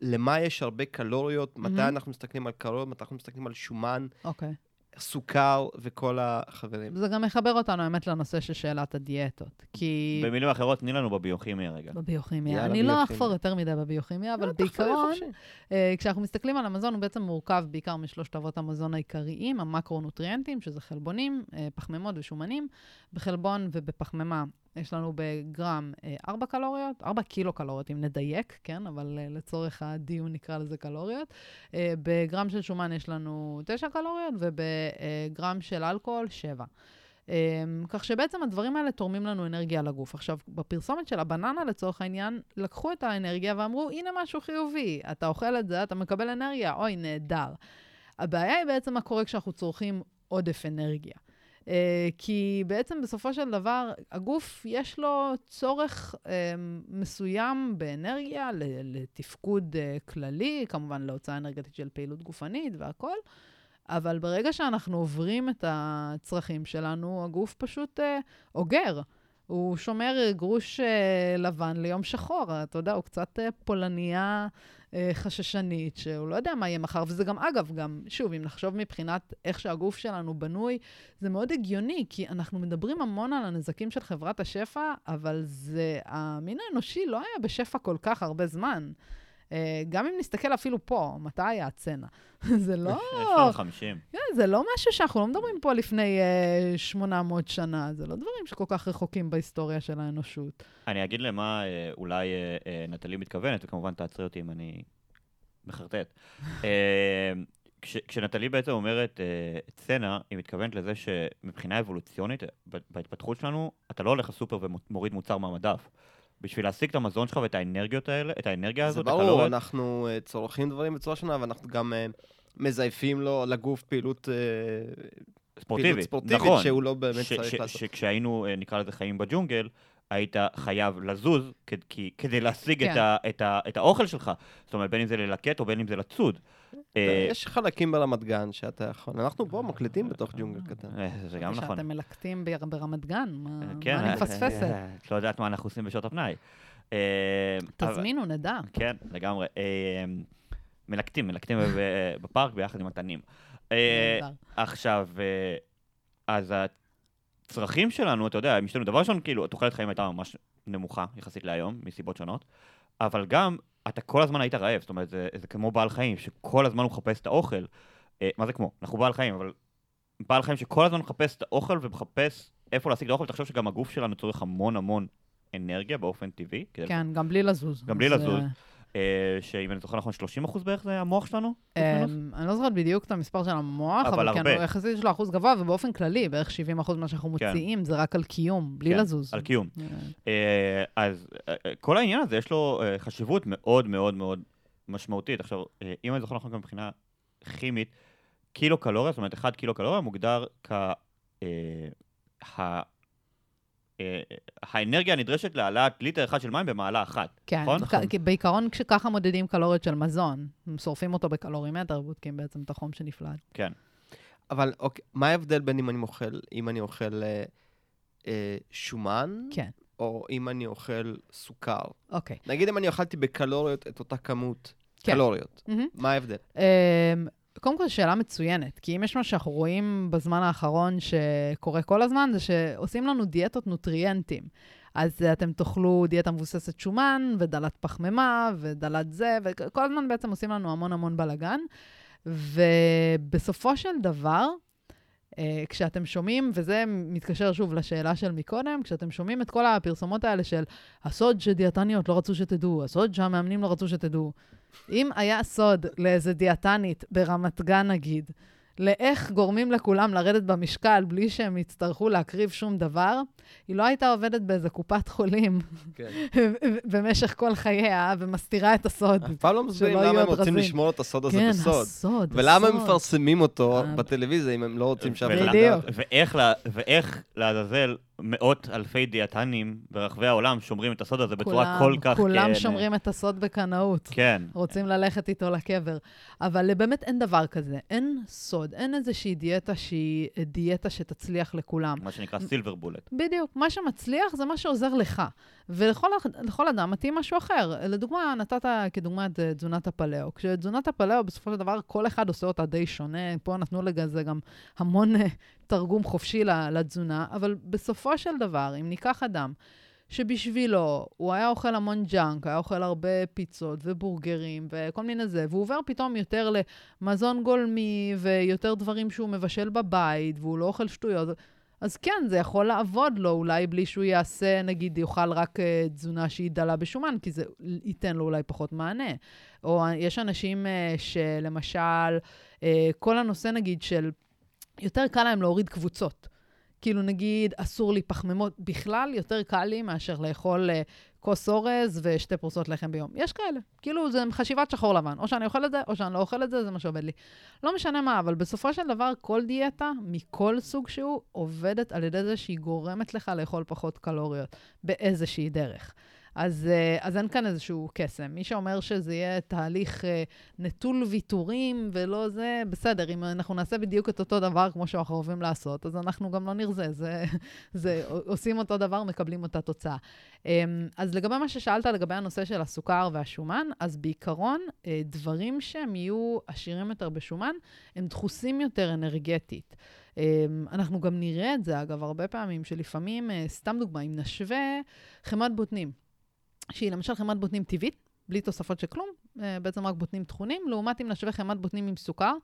למה יש הרבה קלוריות? מתי מהמם. אנחנו מסתכלים על קלוריות? מתי אנחנו מסתכלים על שומן, אוקיי. סוכר וכל החברים? זה גם מחבר אותנו, האמת, לנושא של שאלת הדיאטות. כי... במילים אחרות, תני לנו בביוכימיה רגע. בביוכימיה. יאללה, אני לא ביוכימיה. אחפור יותר מדי בביוכימיה, אבל לא, בעיקרון. אה, כשאנחנו מסתכלים על המזון, הוא בעצם מורכב בעיקר משלושת אבות המזון העיקריים, המקרונוטריאנטים, שזה חלבונים, אה, פחמימות ושומנים. בחלבון ובפחמימה יש לנו בגרם אה, 4 קלוריות, 4 קילו קלוריות, אם נדייק, כן? אבל אה, לצורך הדיון נקרא לזה קלוריות. אה, בגרם של שומן יש לנו 9 קלוריות, ובגרם של אלכוהול, 7. Um, כך שבעצם הדברים האלה תורמים לנו אנרגיה לגוף. עכשיו, בפרסומת של הבננה, לצורך העניין, לקחו את האנרגיה ואמרו, הנה משהו חיובי, אתה אוכל את זה, אתה מקבל אנרגיה, אוי, נהדר. הבעיה היא בעצם מה קורה כשאנחנו צורכים עודף אנרגיה. Uh, כי בעצם בסופו של דבר, הגוף יש לו צורך uh, מסוים באנרגיה לתפקוד uh, כללי, כמובן להוצאה אנרגטית של פעילות גופנית והכול, אבל ברגע שאנחנו עוברים את הצרכים שלנו, הגוף פשוט אה, אוגר. הוא שומר גרוש אה, לבן ליום שחור. אתה יודע, הוא קצת אה, פולניה אה, חששנית, שהוא לא יודע מה יהיה מחר. וזה גם, אגב, גם, שוב, אם נחשוב מבחינת איך שהגוף שלנו בנוי, זה מאוד הגיוני, כי אנחנו מדברים המון על הנזקים של חברת השפע, אבל זה, המין האנושי לא היה בשפע כל כך הרבה זמן. אה, גם אם נסתכל אפילו פה, מתי היה הצנע? זה לא... יש לנו 50. כן, זה לא משהו שאנחנו לא מדברים פה לפני uh, 800 שנה, זה לא דברים שכל כך רחוקים בהיסטוריה של האנושות. אני אגיד למה אה, אולי אה, אה, נטלי מתכוונת, וכמובן תעצרי אותי אם אני מחרטט. אה, כש, כשנטלי בעצם אומרת אה, צנע, היא מתכוונת לזה שמבחינה אבולוציונית, בהתפתחות שלנו, אתה לא הולך לסופר ומוריד מוצר מהמדף. בשביל להשיג את המזון שלך ואת האנרגיות האלה, את האנרגיה זה הזאת, ברור, הקלוריות, אנחנו אה, צורכים דברים בצורה שונה, ואנחנו גם אה, מזייפים לו לגוף פעילות אה, פעילות ספורטיבית, ספורטיבית, נכון. שהוא לא באמת ש- צריך ש- לעשות. שכשהיינו, נקרא לזה חיים בג'ונגל, היית חייב לזוז כד- כי- כדי להשיג את כן. ה- את ה- את האוכל שלך. זאת אומרת, בין אם זה ללקט או בין אם זה לצוד. אה, יש חלקים ברמת גן שאתה יכול. אנחנו פה מקליטים בתוך ג'ונגל קטן. אה, זה גם נכון. שאתם מלקטים בר- ברמת גן, מה, כן, אני אה, מפספסת? אה, את לא יודעת מה אנחנו עושים בשעות הפנאי. אה, תזמינו, נדע. כן, לגמרי. אה, מלקטים, מלקטים בפארק ביחד עם התנים. אה. עכשיו, אה, אז הצרכים שלנו, אתה יודע, הם השתנו. דבר ראשון, כאילו, תוחלת חיים הייתה ממש נמוכה יחסית להיום, מסיבות שונות, אבל גם, אתה כל הזמן היית רעב, זאת אומרת, זה, זה כמו בעל חיים, שכל הזמן הוא מחפש את האוכל. אה, מה זה כמו? אנחנו בעל חיים, אבל בעל חיים שכל הזמן מחפש את האוכל ומחפש איפה להשיג את האוכל, תחשוב שגם הגוף שלנו צורך המון המון אנרגיה באופן טבעי. כדי כן, גם בלי לזוז. גם בלי לזוז. אה, אה, שאם אני זוכר נכון, 30% בערך זה המוח שלנו? אמ, אני לא זוכרת בדיוק את המספר של המוח, אבל כן. הוא יחסית יש לו אחוז גבוה, ובאופן כללי, בערך 70 אחוז ממה שאנחנו כן. מוציאים זה רק על קיום, בלי כן, לזוז. על קיום. אה, אה, אז אה, אה, כל העניין הזה יש לו אה, חשיבות מאוד מאוד מאוד משמעותית. עכשיו, אה, אם אני זוכר נכון גם מבחינה כימית, קילו קלוריה, זאת אומרת, 1 קילו קלוריה מוגדר כ... אה, אה, האנרגיה הנדרשת להעלאת ליטר אחד של מים במעלה אחת. כן, נכון? כי בעיקרון כשככה מודדים קלוריות של מזון, הם שורפים אותו בקלורימטר, בודקים בעצם את החום שנפלט. כן. אבל אוקיי, מה ההבדל בין אם אני אוכל, אם אני אוכל אה, אה, שומן, כן, או אם אני אוכל סוכר? אוקיי. נגיד אם אני אכלתי בקלוריות את אותה כמות כן. קלוריות, מהמם. מה ההבדל? קודם כל, שאלה מצוינת, כי אם יש משהו שאנחנו רואים בזמן האחרון שקורה כל הזמן, זה שעושים לנו דיאטות נוטריאנטים. אז אתם תאכלו דיאטה מבוססת שומן, ודלת פחמימה, ודלת זה, וכל הזמן בעצם עושים לנו המון המון בלאגן. ובסופו של דבר, אה, כשאתם שומעים, וזה מתקשר שוב לשאלה של מקודם, כשאתם שומעים את כל הפרסומות האלה של הסוד שדיאטניות לא רצו שתדעו, הסוד שהמאמנים לא רצו שתדעו. אם היה סוד לאיזה דיאטנית ברמת גן, נגיד, לאיך גורמים לכולם לרדת במשקל בלי שהם יצטרכו להקריב שום דבר, היא לא הייתה עובדת באיזה קופת חולים כן. במשך כל חייה ומסתירה את הסוד. אף פעם לא מסבירים למה הם רוצים לשמור את הסוד הזה כן, בסוד. כן, הסוד, ולמה הם מפרסמים אותו אה, בטלוויזיה אם הם לא רוצים שאף אחד ידע. ואיך לעזאזל מאות אלפי דיאטנים ברחבי העולם שומרים את הסוד הזה בצורה כל כך... כולם כן, שומרים את הסוד בקנאות. כן. רוצים ללכת איתו לקבר. אבל באמת אין דבר כזה. אין סוד, אין איזושהי דיאטה שהיא דיאטה שתצליח לכולם. מה שנקרא סילבר בולט. בדיוק. מה שמצליח זה מה שעוזר לך. ולכל אדם מתאים משהו אחר. לדוגמה, נתת כדוגמה את תזונת הפלאו. כשתזונת הפלאו, בסופו של דבר, כל אחד עושה אותה די שונה. פה נתנו לזה גם המון אה, תרגום חופשי לתזונה, אבל בסופו של דבר, אם ניקח אדם שבשבילו הוא היה אוכל המון ג'אנק, היה אוכל הרבה פיצות ובורגרים וכל מיני זה, והוא עובר פתאום יותר למזון גולמי ויותר דברים שהוא מבשל בבית, והוא לא אוכל שטויות, אז כן, זה יכול לעבוד לו, אולי בלי שהוא יעשה, נגיד, יאכל רק uh, תזונה שהיא דלה בשומן, כי זה ייתן לו אולי פחות מענה. או יש אנשים uh, שלמשל, uh, כל הנושא, נגיד, של יותר קל להם להוריד קבוצות. כאילו, נגיד, אסור לי פחמימות, בכלל יותר קל לי מאשר לאכול uh, כוס אורז ושתי פרוסות לחם ביום. יש כאלה. כאילו, זה חשיבת שחור לבן. או שאני אוכל את זה, או שאני לא אוכל את זה, זה מה שעובד לי. לא משנה מה, אבל בסופו של דבר, כל דיאטה, מכל סוג שהוא, עובדת על ידי זה שהיא גורמת לך לאכול פחות קלוריות, באיזושהי דרך. אז, אה, אז אין כאן איזשהו קסם. מי שאומר שזה יהיה תהליך אה, נטול ויתורים ולא זה, בסדר, אם אנחנו נעשה בדיוק את אותו דבר כמו שאנחנו אוהבים לעשות, אז אנחנו גם לא נרזה. זה, זה, עושים אותו דבר, מקבלים אותה תוצאה. אמ, אז לגבי מה ששאלת, לגבי הנושא של הסוכר והשומן, אז בעיקרון, אה, דברים שהם יהיו עשירים יותר בשומן, הם דחוסים יותר אנרגטית. אמ, אנחנו גם נראה את זה, אגב, הרבה פעמים, שלפעמים, סתם דוגמה, אם נשווה חמת בוטנים, שהיא למשל חמת בוטנים טבעית, בלי תוספות של כלום, אה, בעצם רק בוטנים טחונים, לעומת אם נשווה חמת בוטנים עם סוכר,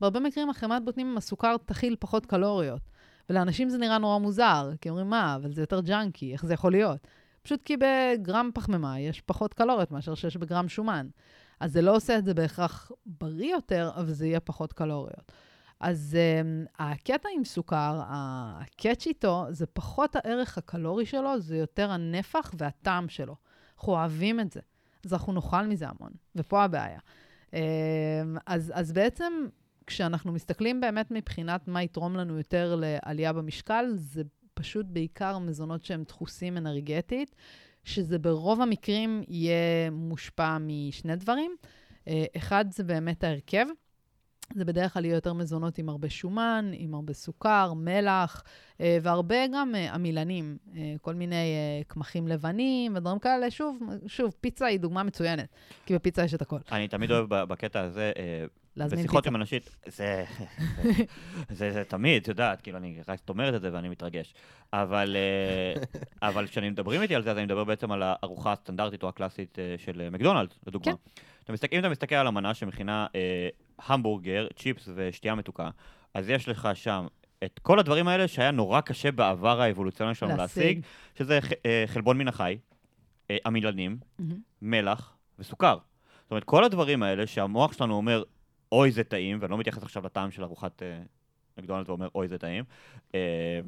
בהרבה מקרים החמת בוטנים עם הסוכר תכיל פחות קלוריות. ולאנשים זה נראה נורא מוזר, כי אומרים, מה, אבל זה יותר ג'אנקי, איך זה יכול להיות? פשוט כי בגרם פחמימה יש פחות קלוריות מאשר שיש בגרם שומן. אז זה לא עושה את זה בהכרח בריא יותר, אבל זה יהיה פחות קלוריות. אז um, הקטע עם סוכר, הקאץ' איתו, זה פחות הערך הקלורי שלו, זה יותר הנפח והטעם שלו. אנחנו אוהבים את זה, אז אנחנו נאכל מזה המון, ופה הבעיה. אמ, אז, אז בעצם, כשאנחנו מסתכלים באמת מבחינת מה יתרום לנו יותר לעלייה במשקל, זה פשוט בעיקר מזונות שהם דחוסים אנרגטית, שזה ברוב המקרים יהיה מושפע משני דברים. אה, אחד, זה באמת ההרכב. זה בדרך כלל יהיה יותר מזונות עם הרבה שומן, עם הרבה סוכר, מלח, אה, והרבה גם אה, עמילנים, אה, כל מיני קמחים לבנים ודברים כאלה. שוב, שוב, פיצה היא דוגמה מצוינת, כי בפיצה יש את הכל. אני תמיד אוהב בקטע הזה, בשיחות עם אנשים, זה, זה, זה, זה תמיד, את יודעת, כאילו, אני רק אומרת את זה ואני מתרגש. אבל, אבל כשאני מדברים איתי על זה, אז אני מדבר בעצם על הארוחה הסטנדרטית או הקלאסית של מקדונלדס, לדוגמה. כן. אתה מסתכל, אם אתה מסתכל על המנה שמכינה המבורגר, צ'יפס ושתייה מתוקה, אז יש לך שם את כל הדברים האלה שהיה נורא קשה בעבר האבולוציוני שלנו להשיג, שזה אה, חלבון מן החי, אה, עמילנים, mm-hmm. מלח וסוכר. זאת אומרת, כל הדברים האלה שהמוח שלנו אומר, אוי זה טעים, ואני לא מתייחס עכשיו לטעם של ארוחת אה, מקדונלד ואומר, אוי זה טעים, אה,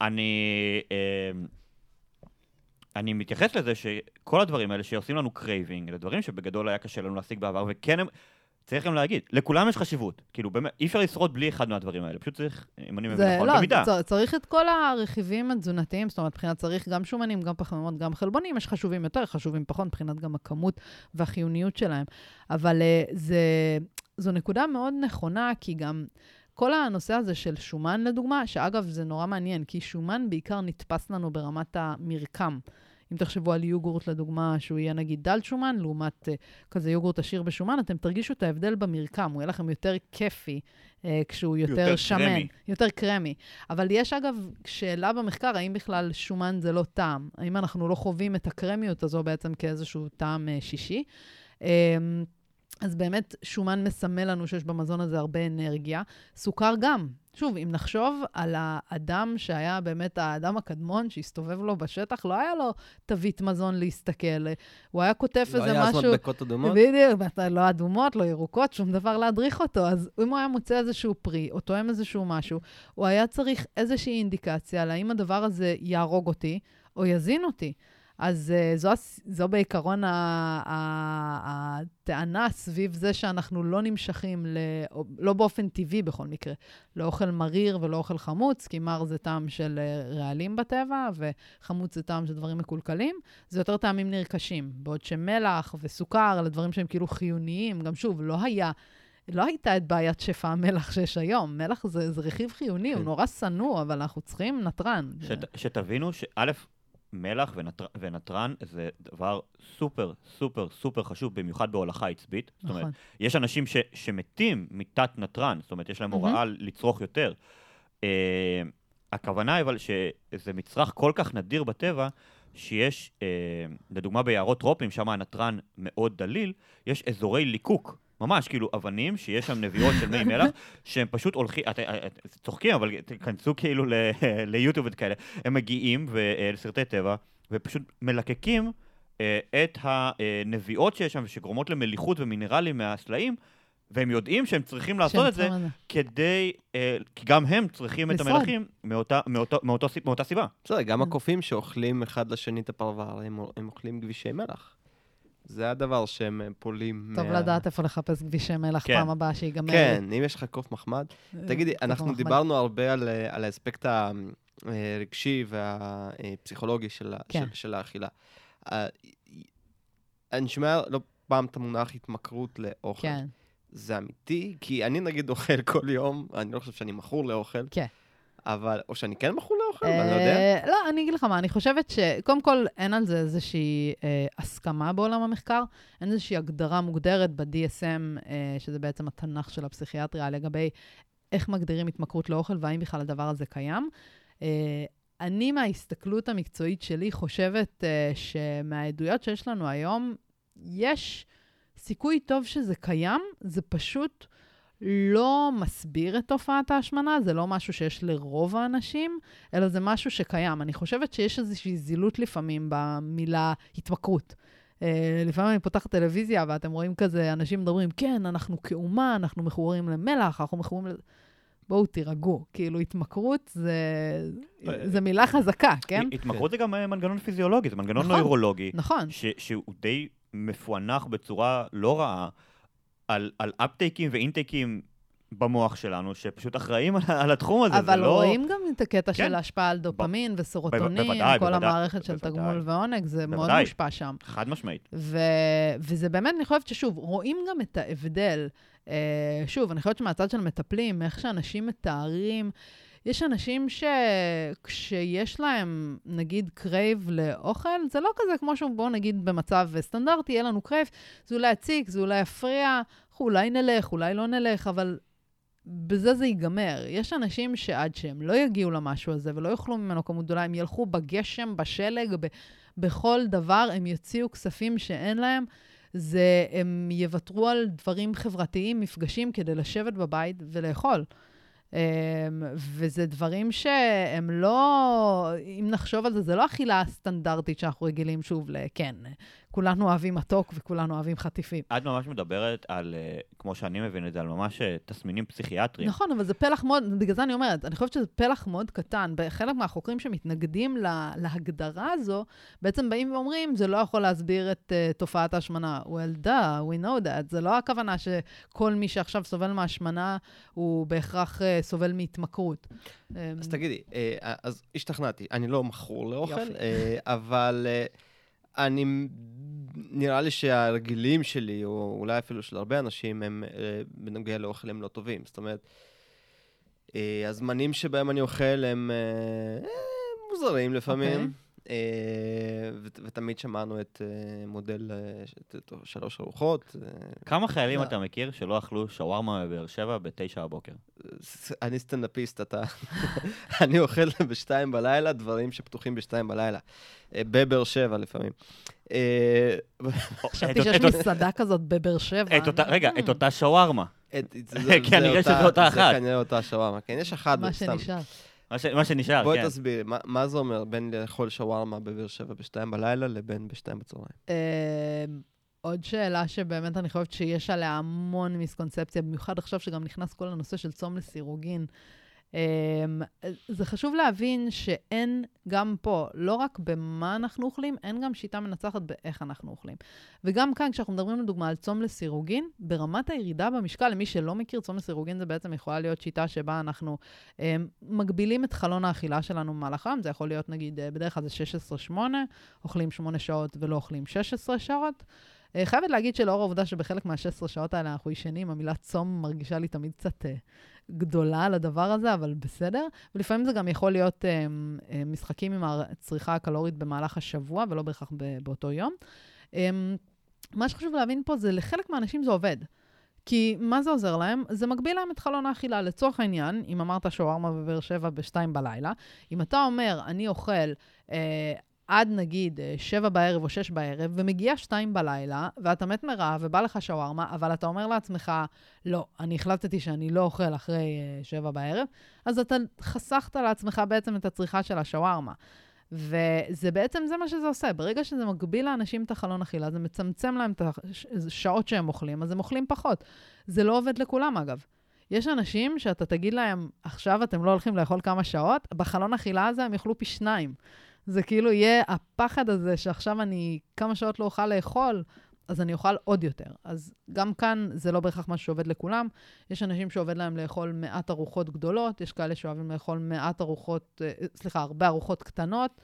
אני... אה, אני מתייחס לזה שכל הדברים האלה שעושים לנו craving, אלה דברים שבגדול היה קשה לנו להשיג בעבר, וכן הם... צריך גם להגיד, לכולם יש חשיבות. כאילו, באמת, אי אפשר לשרוד בלי אחד מהדברים האלה. פשוט צריך, אם אני מבין נכון, לא, במידה. צר, צריך את כל הרכיבים התזונתיים, זאת אומרת, מבחינת צריך גם שומנים, גם פחמימות, גם חלבונים, יש חשובים יותר, חשובים פחות, מבחינת גם הכמות והחיוניות שלהם. אבל uh, זה, זו נקודה מאוד נכונה, כי גם... כל הנושא הזה של שומן, לדוגמה, שאגב, זה נורא מעניין, כי שומן בעיקר נתפס לנו ברמת המרקם. אם תחשבו על יוגורט, לדוגמה, שהוא יהיה נגיד דל שומן, לעומת uh, כזה יוגורט עשיר בשומן, אתם תרגישו את ההבדל במרקם, הוא יהיה לכם יותר כיפי uh, כשהוא יותר, יותר שמן. קרמי. יותר קרמי. אבל יש, אגב, שאלה במחקר, האם בכלל שומן זה לא טעם? האם אנחנו לא חווים את הקרמיות הזו בעצם כאיזשהו טעם uh, שישי? Um, אז באמת, שומן מסמל לנו שיש במזון הזה הרבה אנרגיה. סוכר גם. שוב, אם נחשוב על האדם שהיה באמת האדם הקדמון שהסתובב לו בשטח, לא היה לו תווית מזון להסתכל. הוא היה כותב לא איזה היה אז משהו... מדבקות אדומות? בדיוק, לא אדומות, לא ירוקות, שום דבר להדריך אותו. אז אם הוא היה מוצא איזשהו פרי, או תואם איזשהו משהו, הוא היה צריך איזושהי אינדיקציה להאם הדבר הזה יהרוג אותי, או יזין אותי. אז uh, זו, זו בעיקרון הטענה סביב זה שאנחנו לא נמשכים, ל, לא באופן טבעי בכל מקרה, לאוכל מריר ולא אוכל חמוץ, כי מר זה טעם של uh, רעלים בטבע, וחמוץ זה טעם של דברים מקולקלים, זה יותר טעמים נרכשים. בעוד שמלח וסוכר, אלה דברים שהם כאילו חיוניים, גם שוב, לא היה... לא הייתה את בעיית שפע המלח שיש היום. מלח זה, זה רכיב חיוני, הוא כן. נורא שנוא, אבל אנחנו צריכים נתרן. שת, שתבינו שא', מלח ונטר, ונתרן זה דבר סופר, סופר, סופר חשוב, במיוחד בהולכה עצבית. זאת אומרת, נכון. יש אנשים ש, שמתים מתת נתרן, זאת אומרת, יש להם. הוראה לצרוך יותר. Uh, הכוונה אבל שזה מצרך כל כך נדיר בטבע, שיש, uh, לדוגמה ביערות טרופים, שם הנתרן מאוד דליל, יש אזורי ליקוק. ממש, כאילו, אבנים, שיש שם נבירות של מי מלח, שהם פשוט הולכים, אתם את, צוחקים, אבל תיכנסו כאילו ליוטיוב וכאלה, הם מגיעים אה, לסרטי טבע, ופשוט מלקקים אה, את הנביעות שיש שם, שגורמות למליחות ומינרלים מהסלעים, והם יודעים שהם צריכים לעשות את זה כדי, אה, כי גם הם צריכים את. המלחים מאותה, סיב- מאותה סיבה. בסדר, גם Mm. הקופים שאוכלים אחד לשני את הפרבר, הם הם אוכלים גבישי מלח. זה הדבר שהם אה, פולים טוב לדעת איפה לחפש כבישי מלח כן. פעם הבאה שיגמר. כן, אם יש לך קוף מחמד. אה, תגידי, אנחנו מחמד. דיברנו הרבה על, אה, על האספקט הרגשי והפסיכולוגי של, כן. של, של האכילה. אני שומע לא פעם את המונח התמכרות לאוכל. כן, זה אמיתי? כי אני נגיד אוכל כל יום, אני לא חושב שאני מכור לאוכל. כן. אבל, או שאני כן מכור לאוכל, אני לא יודע. אה, לא, אני אגיד לך מה, אני חושבת שקודם כל אין על זה איזושהי אה, הסכמה בעולם המחקר, אין איזושהי הגדרה מוגדרת ב-DSM, אה, שזה בעצם התנ"ך של הפסיכיאטריה, לגבי איך מגדירים התמכרות לאוכל והאם בכלל הדבר הזה קיים. אה, אני, מההסתכלות המקצועית שלי, חושבת אה, שמהעדויות שיש לנו היום, יש סיכוי טוב שזה קיים, זה פשוט לא מסביר את תופעת ההשמנה, זה לא משהו שיש לרוב האנשים, אלא זה משהו שקיים. אני חושבת שיש איזושהי זילות לפעמים במילה התמכרות. Uh, לפעמים אני פותחת טלוויזיה ואתם רואים כזה, אנשים מדברים, כן, אנחנו כאומה, אנחנו מכורים למלח, אנחנו מכורים ל... בואו תירגעו. כאילו, התמכרות זה, זה מילה חזקה, כן? התמכרות זה גם אה, מנגנון פיזיולוגי, זה מנגנון נכון. נוירולוגי. נכון. ש, שהוא די מפוענח בצורה לא רעה על, על אפטייקים ואינטייקים במוח שלנו, שפשוט אחראים על, על התחום הזה, אבל זה לא... רואים גם את הקטע כן. של ההשפעה על דופמין וסרוטונין, בוודאי, כל בוודאי, המערכת של בוודאי. תגמול ועונג, זה מאוד בוודאי. מושפע שם. חד משמעית. ו... וזה באמת, אני חושבת ששוב, רואים גם את ההבדל. Uh, שוב, אני חושבת שמהצד של מטפלים, איך שאנשים מתארים, יש אנשים שכשיש להם, נגיד, crave לאוכל, זה לא כזה כמו שהוא, בואו נגיד, במצב סטנדרטי, יהיה לנו crave, זה אולי יציק, זה אולי יפריע, אנחנו אולי נלך, אולי לא נלך, אבל בזה זה ייגמר. יש אנשים שעד שהם לא יגיעו למשהו הזה ולא יאכלו ממנו כמות גדולה, הם ילכו בגשם, בשלג, ב- בכל דבר, הם יוציאו כספים שאין להם. זה, הם יוותרו על דברים חברתיים, מפגשים, כדי לשבת בבית ולאכול. Um, וזה דברים שהם לא, אם נחשוב על זה, זה לא אכילה סטנדרטית שאנחנו רגילים שוב לכן, כולנו אוהבים מתוק וכולנו אוהבים חטיפים. את ממש מדברת על, אה, כמו שאני מבין את זה, על ממש אה, תסמינים פסיכיאטריים. נכון, אבל זה פלח מאוד, בגלל זה אני אומרת, אני חושבת שזה פלח מאוד קטן. חלק מהחוקרים שמתנגדים לה, להגדרה הזו, בעצם באים ואומרים, זה לא יכול להסביר את uh, תופעת ההשמנה. well, duh, we know that. זה לא הכוונה שכל מי שעכשיו סובל מהשמנה, הוא בהכרח uh, סובל מהתמכרות. אז תגידי, אז השתכנעתי, אני לא מכור לאוכל, יופי. אבל אני, נראה לי שהרגילים שלי, או אולי אפילו של הרבה אנשים, הם אה, בנוגע לאוכל הם לא טובים. זאת אומרת, אה, הזמנים שבהם אני אוכל הם אה, מוזרים לפעמים. אה, ות- ותמיד שמענו את אה, מודל אה, שלוש ארוחות. כמה חיילים. אתה מכיר שלא אכלו שווארמה בבאר שבע בתשע בבוקר? ס- אני סטנדאפיסט, אתה... אני אוכל בשתיים בלילה דברים שפתוחים בשתיים בלילה. בבאר שבע לפעמים. חשבתי את- שיש מסעדה כזאת בבאר שבע. רגע, את אותה שווארמה. כנראה זה שזה אותה אחת. זה כנראה אותה שווארמה. כן, יש אחת, מה. שנשאר. מה ש- מה שנשאר, בואי כן. תסבירי, מה- מה זה אומר בין לאכול שווארמה בבאר שבע בשתיים בלילה לבין בשתיים בצהריים? אה, עוד שאלה שבאמת אני חושבת שיש עליה המון מיסקונספציה, במיוחד עכשיו שגם נכנס כל הנושא של צום לסירוגין. Um, זה חשוב להבין שאין גם פה, לא רק במה אנחנו אוכלים, אין גם שיטה מנצחת באיך אנחנו אוכלים. וגם כאן, כשאנחנו מדברים לדוגמה על צום לסירוגין, ברמת הירידה במשקל, למי שלא מכיר, צום לסירוגין זה בעצם יכולה להיות שיטה שבה אנחנו um, מגבילים את חלון האכילה שלנו במהלך היום, זה יכול להיות נגיד, אה, בדרך כלל זה 16-8, אוכלים 8 שעות ולא אוכלים 16 שעות. אה, חייבת להגיד שלאור העובדה שבחלק מה-16 שעות האלה אנחנו ישנים, המילה צום מרגישה לי תמיד קצת אה, גדולה על הדבר הזה, אבל בסדר. ולפעמים זה גם יכול להיות אה, משחקים עם הצריכה הקלורית במהלך השבוע, ולא בהכרח באותו יום. מה שחשוב להבין פה זה לחלק מהאנשים זה עובד. כי מה זה עוזר להם? זה מגביל להם את חלון האכילה. לצורך העניין, אם אמרת שווארמה בבאר שבע בשתיים בלילה, אם אתה אומר, אני אוכל אה, עד נגיד אה, שבע בערב או שש בערב, ומגיע שתיים בלילה, ואתה מת מרעב ובא לך שווארמה, אבל אתה אומר לעצמך, לא, אני החלטתי שאני לא אוכל אחרי אה, שבע בערב, אז אתה חסכת לעצמך בעצם את הצריכה של השווארמה. וזה בעצם, זה מה שזה עושה. ברגע שזה מגביל לאנשים את החלון אכילה, זה מצמצם להם את השעות שהם אוכלים, אז הם אוכלים פחות. זה לא עובד לכולם, אגב. יש אנשים שאתה תגיד להם, עכשיו אתם לא הולכים לאכול כמה שעות, בחלון אכילה הזה הם יאכלו פי שניים. זה כאילו יהיה הפחד הזה שעכשיו אני כמה שעות לא אוכל לאכול, אז אני אוכל עוד יותר. אז גם כאן זה לא בהכרח משהו שעובד לכולם. יש אנשים שעובד להם לאכול מעט ארוחות גדולות, יש כאלה שאוהבים לאכול מעט ארוחות, אה, סליחה, הרבה ארוחות קטנות.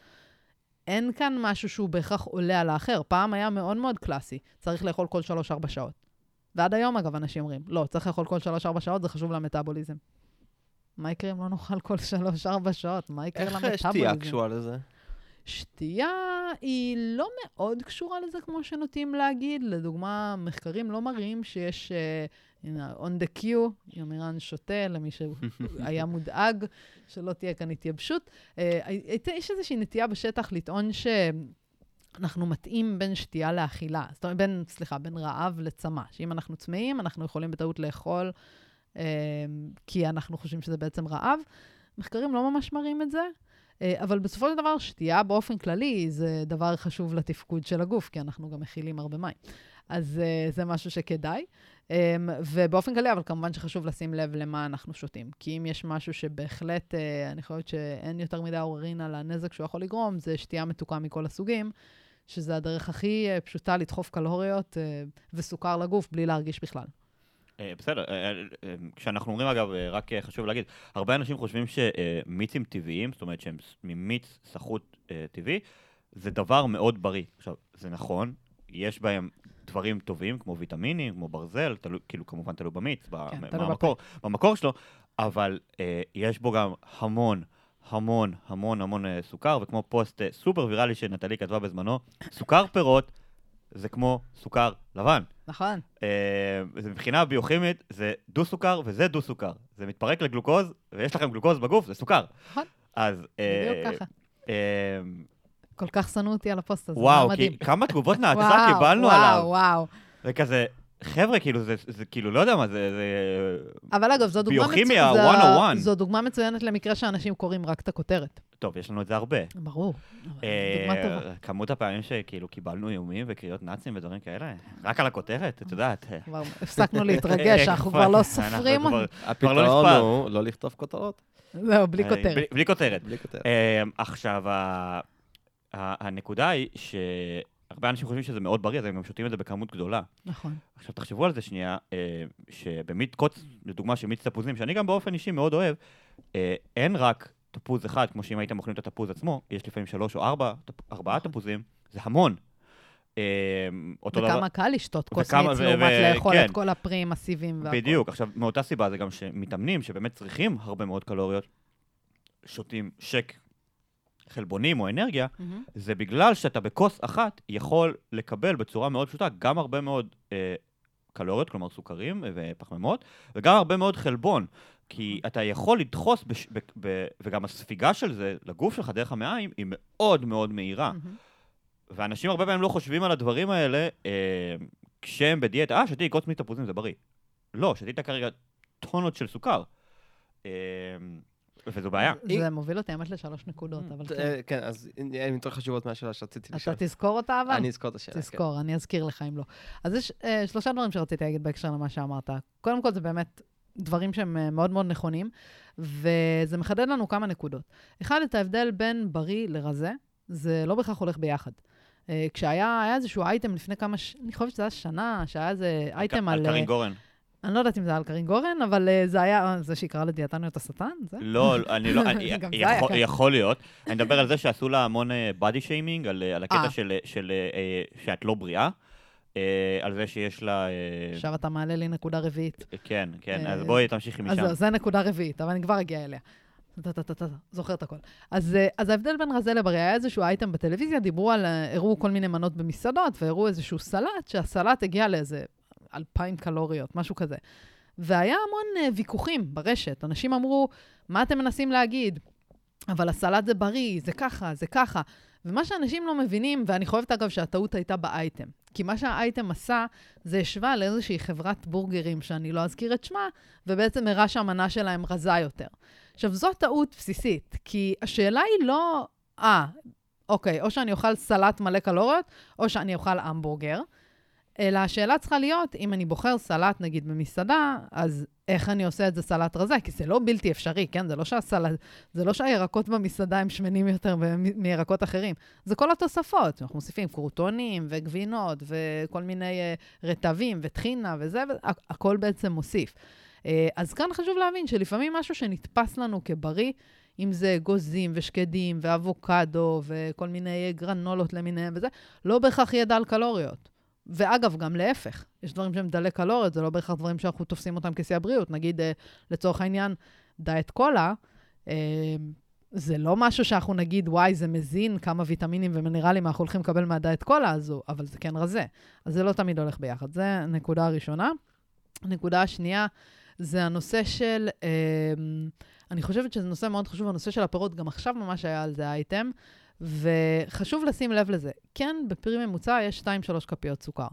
אין כאן משהו שהוא בהכרח עולה על האחר. פעם היה מאוד מאוד קלאסי, צריך לאכול כל 3-4 שעות. ועד היום, אגב, אנשים אומרים, לא, צריך לאכול כל 3-4 שעות, זה חשוב למטאבוליזם. מה יקרה אם לא נאכל כל 3-4 שעות? מה יקרה איך למטאבוליזם? שתייה קשורה לזה? שתייה היא לא מאוד קשורה לזה, כמו שנוטים להגיד. לדוגמה, מחקרים לא מראים שיש, uh, הנה, on the queue, יומירן שותה, למי שהיה מודאג שלא תהיה כאן התייבשות. Uh, יש איזושהי נטייה בשטח לטעון ש... אנחנו מתאים בין שתייה לאכילה, זאת אומרת, בין, סליחה, בין רעב לצמא. שאם אנחנו צמאים, אנחנו יכולים בטעות לאכול, אה, כי אנחנו חושבים שזה בעצם רעב. מחקרים לא ממש מראים את זה, אבל בסופו של דבר, שתייה באופן כללי זה דבר חשוב לתפקוד של הגוף, כי אנחנו גם מכילים הרבה מים. אז אה, זה משהו שכדאי. אה, ובאופן כללי, אבל כמובן שחשוב לשים לב למה אנחנו שותים. כי אם יש משהו שבהחלט, אה, אני חושבת שאין יותר מדי עוררין על הנזק שהוא יכול לגרום, זה שתייה מתוקה מכל הסוגים. שזה הדרך הכי אה, פשוטה לדחוף קלוריות אה, וסוכר לגוף בלי להרגיש בכלל. אה, בסדר, אה, אה, כשאנחנו אומרים אגב, רק חשוב להגיד, הרבה אנשים חושבים שמיצים טבעיים, זאת אומרת שהם ממיץ סחוט טבעי, זה דבר מאוד בריא. עכשיו, זה נכון, יש בהם דברים טובים, כמו ויטמינים, כמו ברזל, תלו, כאילו כמובן תלוי במיץ, כן, במקור, במקור שלו, אבל אה, יש בו גם המון, המון, המון, המון אה, סוכר, וכמו פוסט אה, סופר ויראלי שנטלי כתבה בזמנו, סוכר פירות זה כמו סוכר לבן. נכון. זה מבחינה ביוכימית, זה דו-סוכר וזה דו-סוכר. זה מתפרק לגלוקוז, ויש לכם גלוקוז בגוף, זה סוכר. נכון. אז... אה, בדיוק ככה. אה, כל כך שנאו אותי על הפוסט הזה, זה וואו, מדהים. כמה תגובות וואו, קיבלנו וואו, עליו. וואו. וכזה, חבר'ה, כאילו, זה, זה כאילו, לא יודע מה, זה... זה... אבל אגב, זו דוגמה, ביוכימיה, מצו- זו- 101. זו דוגמה מצוינת למקרה שאנשים קוראים רק את הכותרת. טוב, יש לנו את זה הרבה. ברור. אה, דוגמה טובה. כמות הפעמים שכאילו קיבלנו איומים וקריאות נאצים ודברים כאלה, רק על הכותרת, את יודעת. כבר הפסקנו להתרגש, אנחנו כבר לא סופרים. כבר- הפתרון. הוא לא לכתוב כותרות, זהו, בלי כותרת. בלי- כותרת. אה, עכשיו, הנקודה היא שהרבה אנשים חושבים שזה מאוד בריא, אז הם גם שותים את זה בכמות גדולה. נכון. עכשיו, תחשבו על זה שנייה, אה, שבמיץ קוץ, לדוגמה של מיץ תפוזים, שאני גם באופן אישי מאוד אוהב, אה, אין רק תפוז אחד, כמו שאם הייתם אוכלים את התפוז עצמו, יש לפעמים שלוש או ארבע, ארבעה נכון. תפוזים, זה המון. אה, אותו דבר... וכמה קל לשתות כוס וכמה- מיץ ו- לעומת ו- לאכול כן. את כל הפרי מסיביים והכל. בדיוק. עכשיו, מאותה סיבה זה גם שמתאמנים, שבאמת צריכים הרבה מאוד קלוריות, שותים שק חלבונים או אנרגיה, מהמם. זה בגלל שאתה בכוס אחת יכול לקבל בצורה מאוד פשוטה גם הרבה מאוד אה, קלוריות, כלומר סוכרים ופחמימות, וגם הרבה מאוד חלבון. כי אתה יכול לדחוס, בש, ב, ב, וגם הספיגה של זה לגוף שלך דרך המעיים היא מאוד מאוד מהירה. מהמם. ואנשים הרבה פעמים לא חושבים על הדברים האלה אה, כשהם בדיאטה. אה, שתיתי כוס מתפוזים, זה בריא. לא, שתית כרגע טונות של סוכר. אה, וזו בעיה. זה מוביל אותי האמת לשלוש נקודות, אבל כן. אה, כן, אז הן יותר חשובות מהשאלה שרציתי לשאול. אתה תזכור אותה אבל? אני אזכור את השאלה. כן. תזכור, אני אזכיר לך אם לא. אז יש אה, שלושה דברים שרציתי להגיד בהקשר למה שאמרת. קודם כל, זה באמת דברים שהם אה, מאוד מאוד נכונים, וזה מחדד לנו כמה נקודות. אחד, את ההבדל בין בריא לרזה, זה לא בהכרח הולך ביחד. אה, כשהיה היה איזשהו אייטם לפני כמה, ש... אני חושבת שזה היה שנה, שהיה איזה אייטם על... על אה, קרין גורן. אני לא יודעת אם זה היה על קרין גורן, אבל אה, זה היה, אה, זה שיקרא לדיאטניות השטן? זה? לא, אני לא, אני, יכול. יכול להיות. אני מדבר על זה שעשו לה המון בדי שיימינג, על, אה, על הקטע אה. של, של אה, שאת לא בריאה, אה, על זה שיש לה... אה, עכשיו אתה מעלה לי נקודה רביעית. כן, כן, אה, אז בואי תמשיכי אז משם. זהו, זה נקודה רביעית, אבל אני כבר אגיע אליה. זוכר את הכל. אז, אה, אז ההבדל בין רזה לבריא, היה איזשהו אייטם בטלוויזיה, דיברו על, אה, הראו כל מיני מנות במסעדות, והראו איזשהו סלט, שהסלט הגיע לאיזה אלפיים קלוריות, משהו כזה. והיה המון אה, ויכוחים ברשת. אנשים אמרו, מה אתם מנסים להגיד? אבל הסלט זה בריא, זה ככה, זה ככה. ומה שאנשים לא מבינים, ואני חושבת אגב שהטעות הייתה באייטם, כי מה שהאייטם עשה, זה השווה לאיזושהי חברת בורגרים, שאני לא אזכיר את שמה, ובעצם הראה שהמנה שלהם רזה יותר. עכשיו, זו טעות בסיסית, כי השאלה היא לא, אה, אוקיי, או שאני אוכל סלט מלא קלוריות, או שאני אוכל המבורגר, אלא השאלה צריכה להיות, אם אני בוחר סלט, נגיד, במסעדה, אז איך אני עושה את זה סלט רזה? כי זה לא בלתי אפשרי, כן? זה לא, שהסלט, זה לא שהירקות במסעדה הם שמנים יותר מירקות אחרים. זה כל התוספות. אנחנו מוסיפים קרוטונים וגבינות וכל מיני uh, רטבים וטחינה וזה, והכל בעצם מוסיף. Uh, אז כאן חשוב להבין שלפעמים משהו שנתפס לנו כבריא, אם זה אגוזים ושקדים ואבוקדו וכל מיני גרנולות למיניהם וזה, לא בהכרח יהיה דל קלוריות. ואגב, גם להפך, יש דברים שהם דלי קלוריות, זה לא בהכרח דברים שאנחנו תופסים אותם כשיא הבריאות. נגיד, אה, לצורך העניין, דיאט קולה, אה, זה לא משהו שאנחנו נגיד, וואי, זה מזין כמה ויטמינים ומינרלים אנחנו הולכים לקבל מהדיאט קולה הזו, אבל זה כן רזה. אז זה לא תמיד הולך ביחד. זה הנקודה הראשונה. הנקודה השנייה זה הנושא של, אה, אני חושבת שזה נושא מאוד חשוב, הנושא של הפירות, גם עכשיו ממש היה על זה אייטם, וחשוב לשים לב לזה. כן, בפרי ממוצע יש 2-3 כפיות סוכר.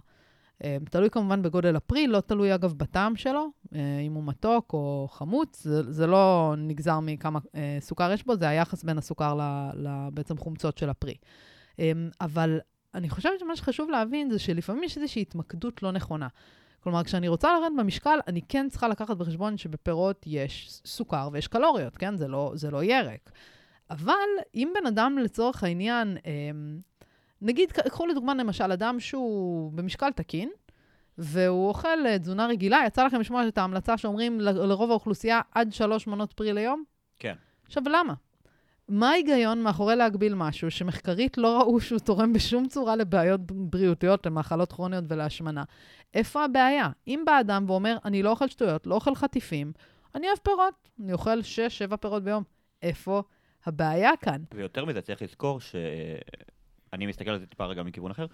אה, תלוי כמובן בגודל הפרי, לא תלוי אגב בטעם שלו, אה, אם הוא מתוק או חמוץ, זה, זה לא נגזר מכמה אה, סוכר יש בו, זה היחס בין הסוכר ל, ל, בעצם חומצות של הפרי. אה, אבל אני חושבת שמה שחשוב להבין זה שלפעמים יש איזושהי התמקדות לא נכונה. כלומר, כשאני רוצה לרדת במשקל, אני כן צריכה לקחת בחשבון שבפירות יש סוכר ויש קלוריות, כן? זה לא, זה לא ירק. אבל אם בן אדם לצורך העניין, אה, נגיד, קחו לדוגמה למשל אדם שהוא במשקל תקין, והוא אוכל אה, תזונה רגילה, יצא לכם לשמוע את ההמלצה שאומרים לרוב האוכלוסייה עד שלוש מנות פרי ליום? כן. עכשיו, למה? מה ההיגיון מאחורי להגביל משהו שמחקרית לא ראו שהוא תורם בשום צורה לבעיות בריאותיות, למאכלות כרוניות ולהשמנה? איפה הבעיה? אם בא אדם ואומר, אני לא אוכל שטויות, לא אוכל חטיפים, אני אוהב פירות, אני אוכל 6-7 פירות ביום. איפה הבעיה כאן? ויותר מזה, צריך לזכור שאני מסתכל על זה טיפה רגע מכיוון אחר.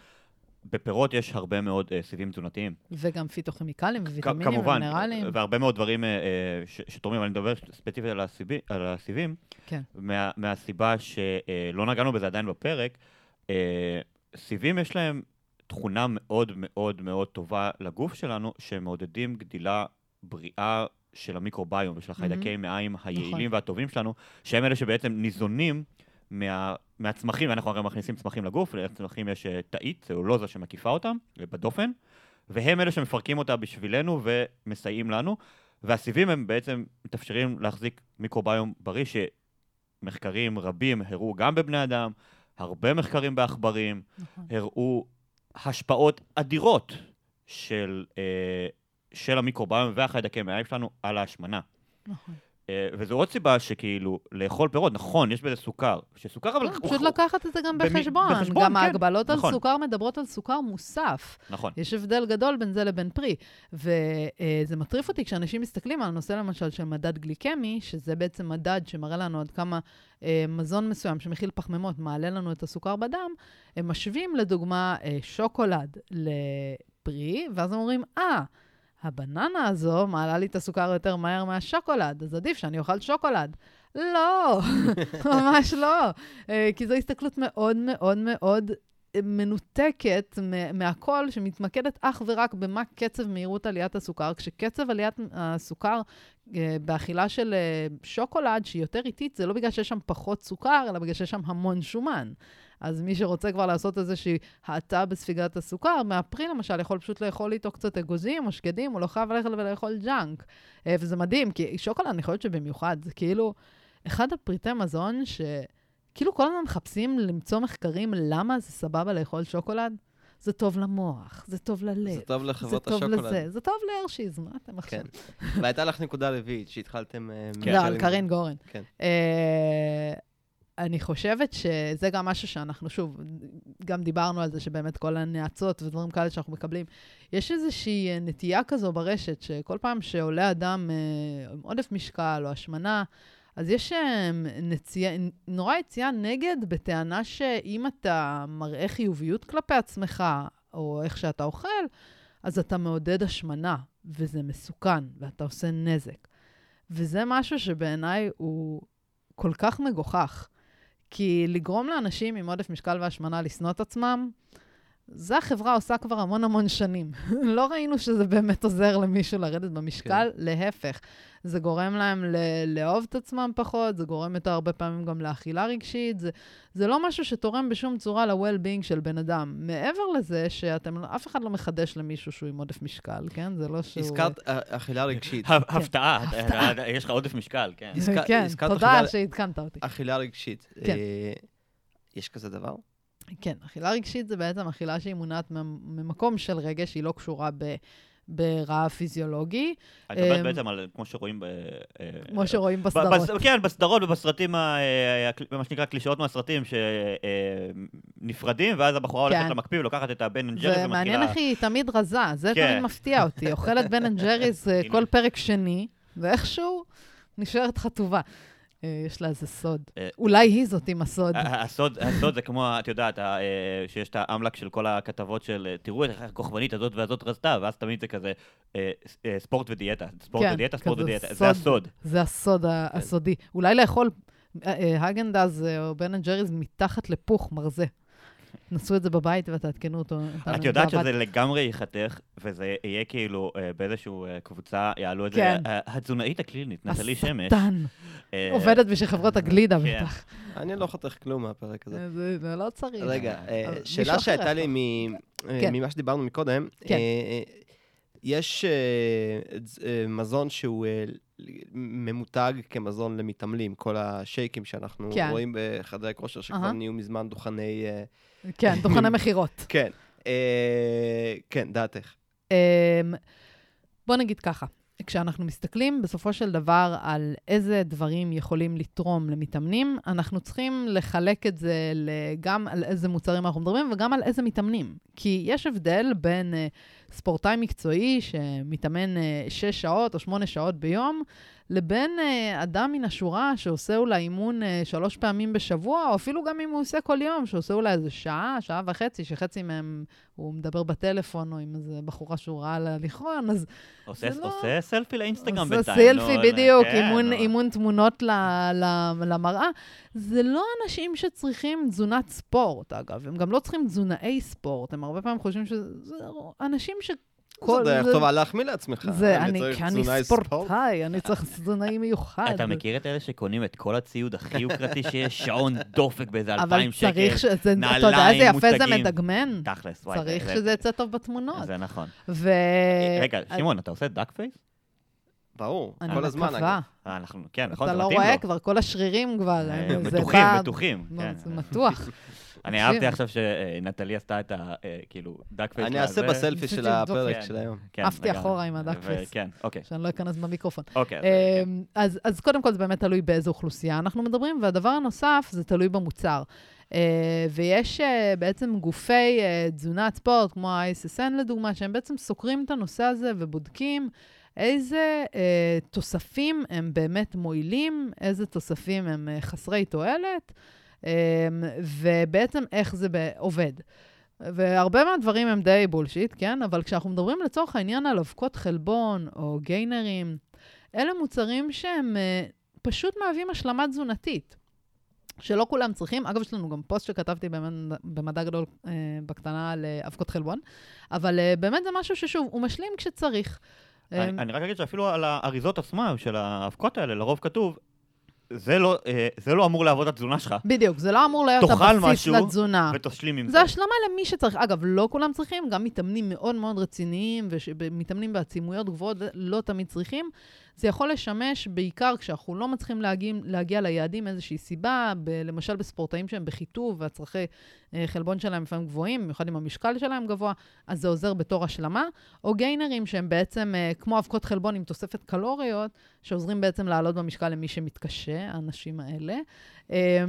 בפירות יש הרבה מאוד uh, סיבים תזונתיים. וגם פיתוכימיקלים וויטמינים כמובן, ומינרלים. והרבה מאוד דברים uh, uh, ש- שתורמים, אני מדבר ספציפית על, הסיבי, על הסיבים, כן. מה, מהסיבה שלא נגענו בזה עדיין בפרק. uh, סיבים יש להם תכונה מאוד מאוד מאוד טובה לגוף שלנו, שהם מעודדים גדילה בריאה של המיקרוביום ושל החיידקי מעיים היעילים נכון. והטובים שלנו, שהם אלה שבעצם ניזונים מה, מהצמחים, ואנחנו הרי מכניסים צמחים לגוף, לצמחים יש אה, תאית, צלולוזה שמקיפה אותם, אה, בדופן, והם אלה שמפרקים אותה בשבילנו ומסייעים לנו, והסיבים הם בעצם מתאפשרים להחזיק מיקרוביום בריא, שמחקרים רבים הראו גם בבני אדם, הרבה מחקרים בעכברים, נכון. הראו השפעות אדירות של, אה, של המיקרוביום והחיידקי מעיים שלנו על ההשמנה. נכון. אה, וזו עוד סיבה שכאילו, לאכול פירות, נכון, יש בזה סוכר. שסוכר אבל... לא, פשוט לקחת את זה גם בחשבון. בחשבון, גם כן, ההגבלות על נכון. סוכר מדברות על סוכר מוסף. נכון. יש הבדל גדול בין זה לבין פרי. וזה מטריף אותי כשאנשים מסתכלים על נושא למשל של מדד גליקמי, שזה בעצם מדד שמראה לנו עד כמה אה, מזון מסוים שמכיל פחמימות מעלה לנו את הסוכר בדם, הם משווים לדוגמה אה, שוקולד לפרי, ואז הם אומרים, אה, הבננה הזו מעלה לי את הסוכר יותר מהר מהשוקולד, אז עדיף שאני אוכל שוקולד. לא, ממש לא. אה, כי זו הסתכלות מאוד מאוד מאוד אה, מנותקת מהכל, שמתמקדת אך ורק במה קצב מהירות עליית הסוכר, כשקצב עליית הסוכר אה, באכילה של שוקולד, שהיא יותר איטית, זה לא בגלל שיש שם פחות סוכר, אלא בגלל שיש שם המון שומן. אז מי שרוצה כבר לעשות איזושהי האטה בספיגת הסוכר, מהפרי למשל, יכול פשוט לאכול איתו קצת אגוזים או שקדים, הוא לא חייב ללכת ולאכול ג'אנק. אה, וזה מדהים, כי שוקולד, אני חושבת שבמיוחד, זה כאילו אחד הפריטי מזון ש... כאילו כל הזמן מחפשים למצוא מחקרים למה זה סבבה לאכול שוקולד. זה טוב למוח, זה טוב ללב. זה טוב זה לחברות טוב השוקולד. לזה, זה טוב להרשיז, מה אתם עכשיו? כן. והייתה לך נקודה רביעית, שהתחלתם... אה, לא, על קרין גורן. כן. אה, אני חושבת שזה גם משהו שאנחנו, שוב, גם דיברנו על זה שבאמת כל הנאצות ודברים כאלה שאנחנו מקבלים, יש איזושהי אה, נטייה כזו ברשת, שכל פעם שעולה אדם אה, עם עודף משקל או השמנה, אז יש אה, נצייה, נורא יציאה נגד בטענה שאם אתה מראה חיוביות כלפי עצמך, או איך שאתה אוכל, אז אתה מעודד השמנה, וזה מסוכן, ואתה עושה נזק. וזה משהו שבעיניי הוא כל כך מגוחך. כי לגרום לאנשים עם עודף משקל והשמנה לשנוא את עצמם, זה החברה עושה כבר המון המון שנים. לא ראינו שזה באמת עוזר למישהו לרדת במשקל, כן. להפך. זה גורם להם ל- לאהוב את עצמם פחות, זה גורם יותר הרבה פעמים גם לאכילה רגשית, זה, זה לא משהו שתורם בשום צורה ל-well-being של בן אדם. מעבר לזה שאתם, אף אחד לא מחדש למישהו שהוא עם עודף משקל, כן? זה לא שהוא... הזכרת אה, אכילה רגשית. ה- הפתעה, הפתעה. אתה- יש לך עודף משקל, כן. כן, תודה שעדכנת אותי. אכילה רגשית. כן. אה, יש כזה דבר? כן, אכילה רגשית זה בעצם אכילה שהיא מונעת ממ- ממקום של רגש, היא לא קשורה ב... ברעב פיזיולוגי, אני מדברת אמ, בעצם על, כמו שרואים ב... אה, כמו שרואים בסדרות. בס- כן, בסדרות ובסרטים, אה, הקל- מה שנקרא קלישאות מהסרטים, שנפרדים, ואז הבחורה הולכת כן. למקפיא ולוקחת את הבן אנד ג'ריס ומעניין ומתחילה... איך היא תמיד רזה, זה כן. תמיד מפתיע אותי. אוכלת בן אנד ג'ריס אה, הנה. כל פרק שני, ואיכשהו נשארת חטובה. אה, יש לה איזה סוד. אה, אולי היא זאת עם הסוד. הסוד, הסוד זה כמו, את יודעת, אה, שיש את האמלק של כל הכתבות של תראו איך הכוכבנית הזאת והזאת רזתה, ואז תמיד זה כזה ספורט ודיאטה, ספורט כן, ודיאטה, ספורט ודיאטה, סוד. זה הסוד. זה הסוד כן. הסודי. אולי לאכול האגן דאז או בן אנד ג'ריס מתחת לפוך מרזה. נסו את זה בבית ותעדכנו אותו. את יודעת. שזה לגמרי ייחתך, וזה יהיה כאילו אה, באיזשהו אה, קבוצה, יעלו את זה, כן. אה, התזונאית הקלינית, נטלי שמש. השטן. אה, עובדת בשביל חברות הגלידה כן. בטח. אני לא חותך כלום מהפרק הזה. זה זה לא צריך. רגע, שאלה שהייתה לי כן. ממה שדיברנו מקודם, יש מזון שהוא ממותג כמזון למתעמלים, כל השייקים שאנחנו כן. רואים בחדרי כושר, שכבר אהה. נהיו מזמן דוכני... אה, כן, דוכני מכירות. כן, אה, כן, דעתך. אמ, בוא נגיד ככה, כשאנחנו מסתכלים בסופו של דבר על איזה דברים יכולים לתרום למתאמנים, אנחנו צריכים לחלק את זה גם על איזה מוצרים אנחנו מדברים וגם על איזה מתאמנים. כי יש הבדל בין uh, ספורטאי מקצועי שמתאמן uh, 6 שעות או 8 שעות ביום, לבין uh, אדם מן השורה שעושה אולי אימון uh, שלוש פעמים בשבוע, או אפילו גם אם הוא עושה כל יום, שעושה אולי איזה שעה, שעה וחצי, שחצי מהם הוא מדבר בטלפון או עם איזה בחורה שהוא ראה על ההליכון, אז עושה לא- עושה סלפי לאינסטגרם עושה בינתיים. סלפי, נו, בדיוק, כן, אימון, נו. אימון תמונות ל, ל, למראה. זה לא אנשים שצריכים תזונת ספורט, אגב. הם גם לא צריכים תזונאי ספורט. הם הרבה פעמים חושבים שזה אנשים ש... זה דרך טובה להחמיא לעצמך. זה, אני אני, כי אני. ספורטאי, אני צריך תזונאי מיוחד. אתה מכיר את אלה שקונים את כל הציוד הכי יוקרתי שיש, שעון דופק באיזה אבל אלפיים שקל? צריך ש... זה- אתה יודע נעליים, איזה יפה זה מותגים. מדגמן? תכלס, וואי. צריך זה- שזה יצא טוב בתמונות. זה נכון. ו... רגע, שמעון, אתה עושה duck face? ברור, אני כל הזמן. מקווה. אגב. אה, אנחנו, כן, נכון, אתה זה לא מתאים רואה לו. כבר, כל השרירים כבר. אה, בא- בטוחים. נו, כן. זה מתוח. אני אהבתי עכשיו שנטלי עשתה את ה... אה, כאילו, duck face. אני אעשה בסלפי של הפרק כן. של היום. כן, עפתי. אחורה עם ה duck ו- face. כן, אוקיי. שאני לא אכנס במיקרופון. אוקיי. אז, כן. אז, קודם כל זה באמת תלוי באיזו אוכלוסייה אנחנו מדברים, והדבר הנוסף זה תלוי במוצר. אה, ויש אה, בעצם גופי אה, תזונת ספורט, כמו ה-ISSN לדוגמה, שהם בעצם סוקרים את הנושא הזה ובודקים איזה אה, תוספים הם באמת מועילים, איזה תוספים הם אה, חסרי תועלת, אה, ובעצם איך זה עובד. והרבה מהדברים הם די בולשיט, כן? אבל כשאנחנו מדברים לצורך העניין על אבקות חלבון או גיינרים, אלה מוצרים שהם אה, פשוט מהווים השלמה תזונתית. שלא כולם צריכים. אגב, יש לנו גם פוסט שכתבתי במד- במדע גדול אה, בקטנה על אה, אבקות חלבון, אבל אה, באמת זה משהו ששוב, הוא משלים כשצריך. אה, אני, אני רק אגיד שאפילו על האריזות עצמם של האבקות האלה, לרוב כתוב, זה לא, אה, זה לא אמור לעבוד התזונה שלך, בדיוק, זה לא אמור להיות תאכל הבסיס משהו לתזונה. ותשלים עם זה. זה השלמה למי שצריך. אגב, לא כולם צריכים, גם מתאמנים מאוד מאוד רציניים ומתאמנים בעצימויות גבוהות לא תמיד צריכים. זה יכול לשמש בעיקר כשאנחנו לא מצליחים להגיע, להגיע ליעדים מאיזושהי סיבה, ב, למשל בספורטאים שהם בחיטוב והצרכי אה, חלבון שלהם לפעמים גבוהים, במיוחד אם המשקל שלהם גבוה, אז זה עוזר בתור השלמה. או גיינרים שהם בעצם אה, כמו אבקות חלבון עם תוספת קלוריות, שעוזרים בעצם לעלות במשקל למי שמתקשה, האנשים האלה. אה,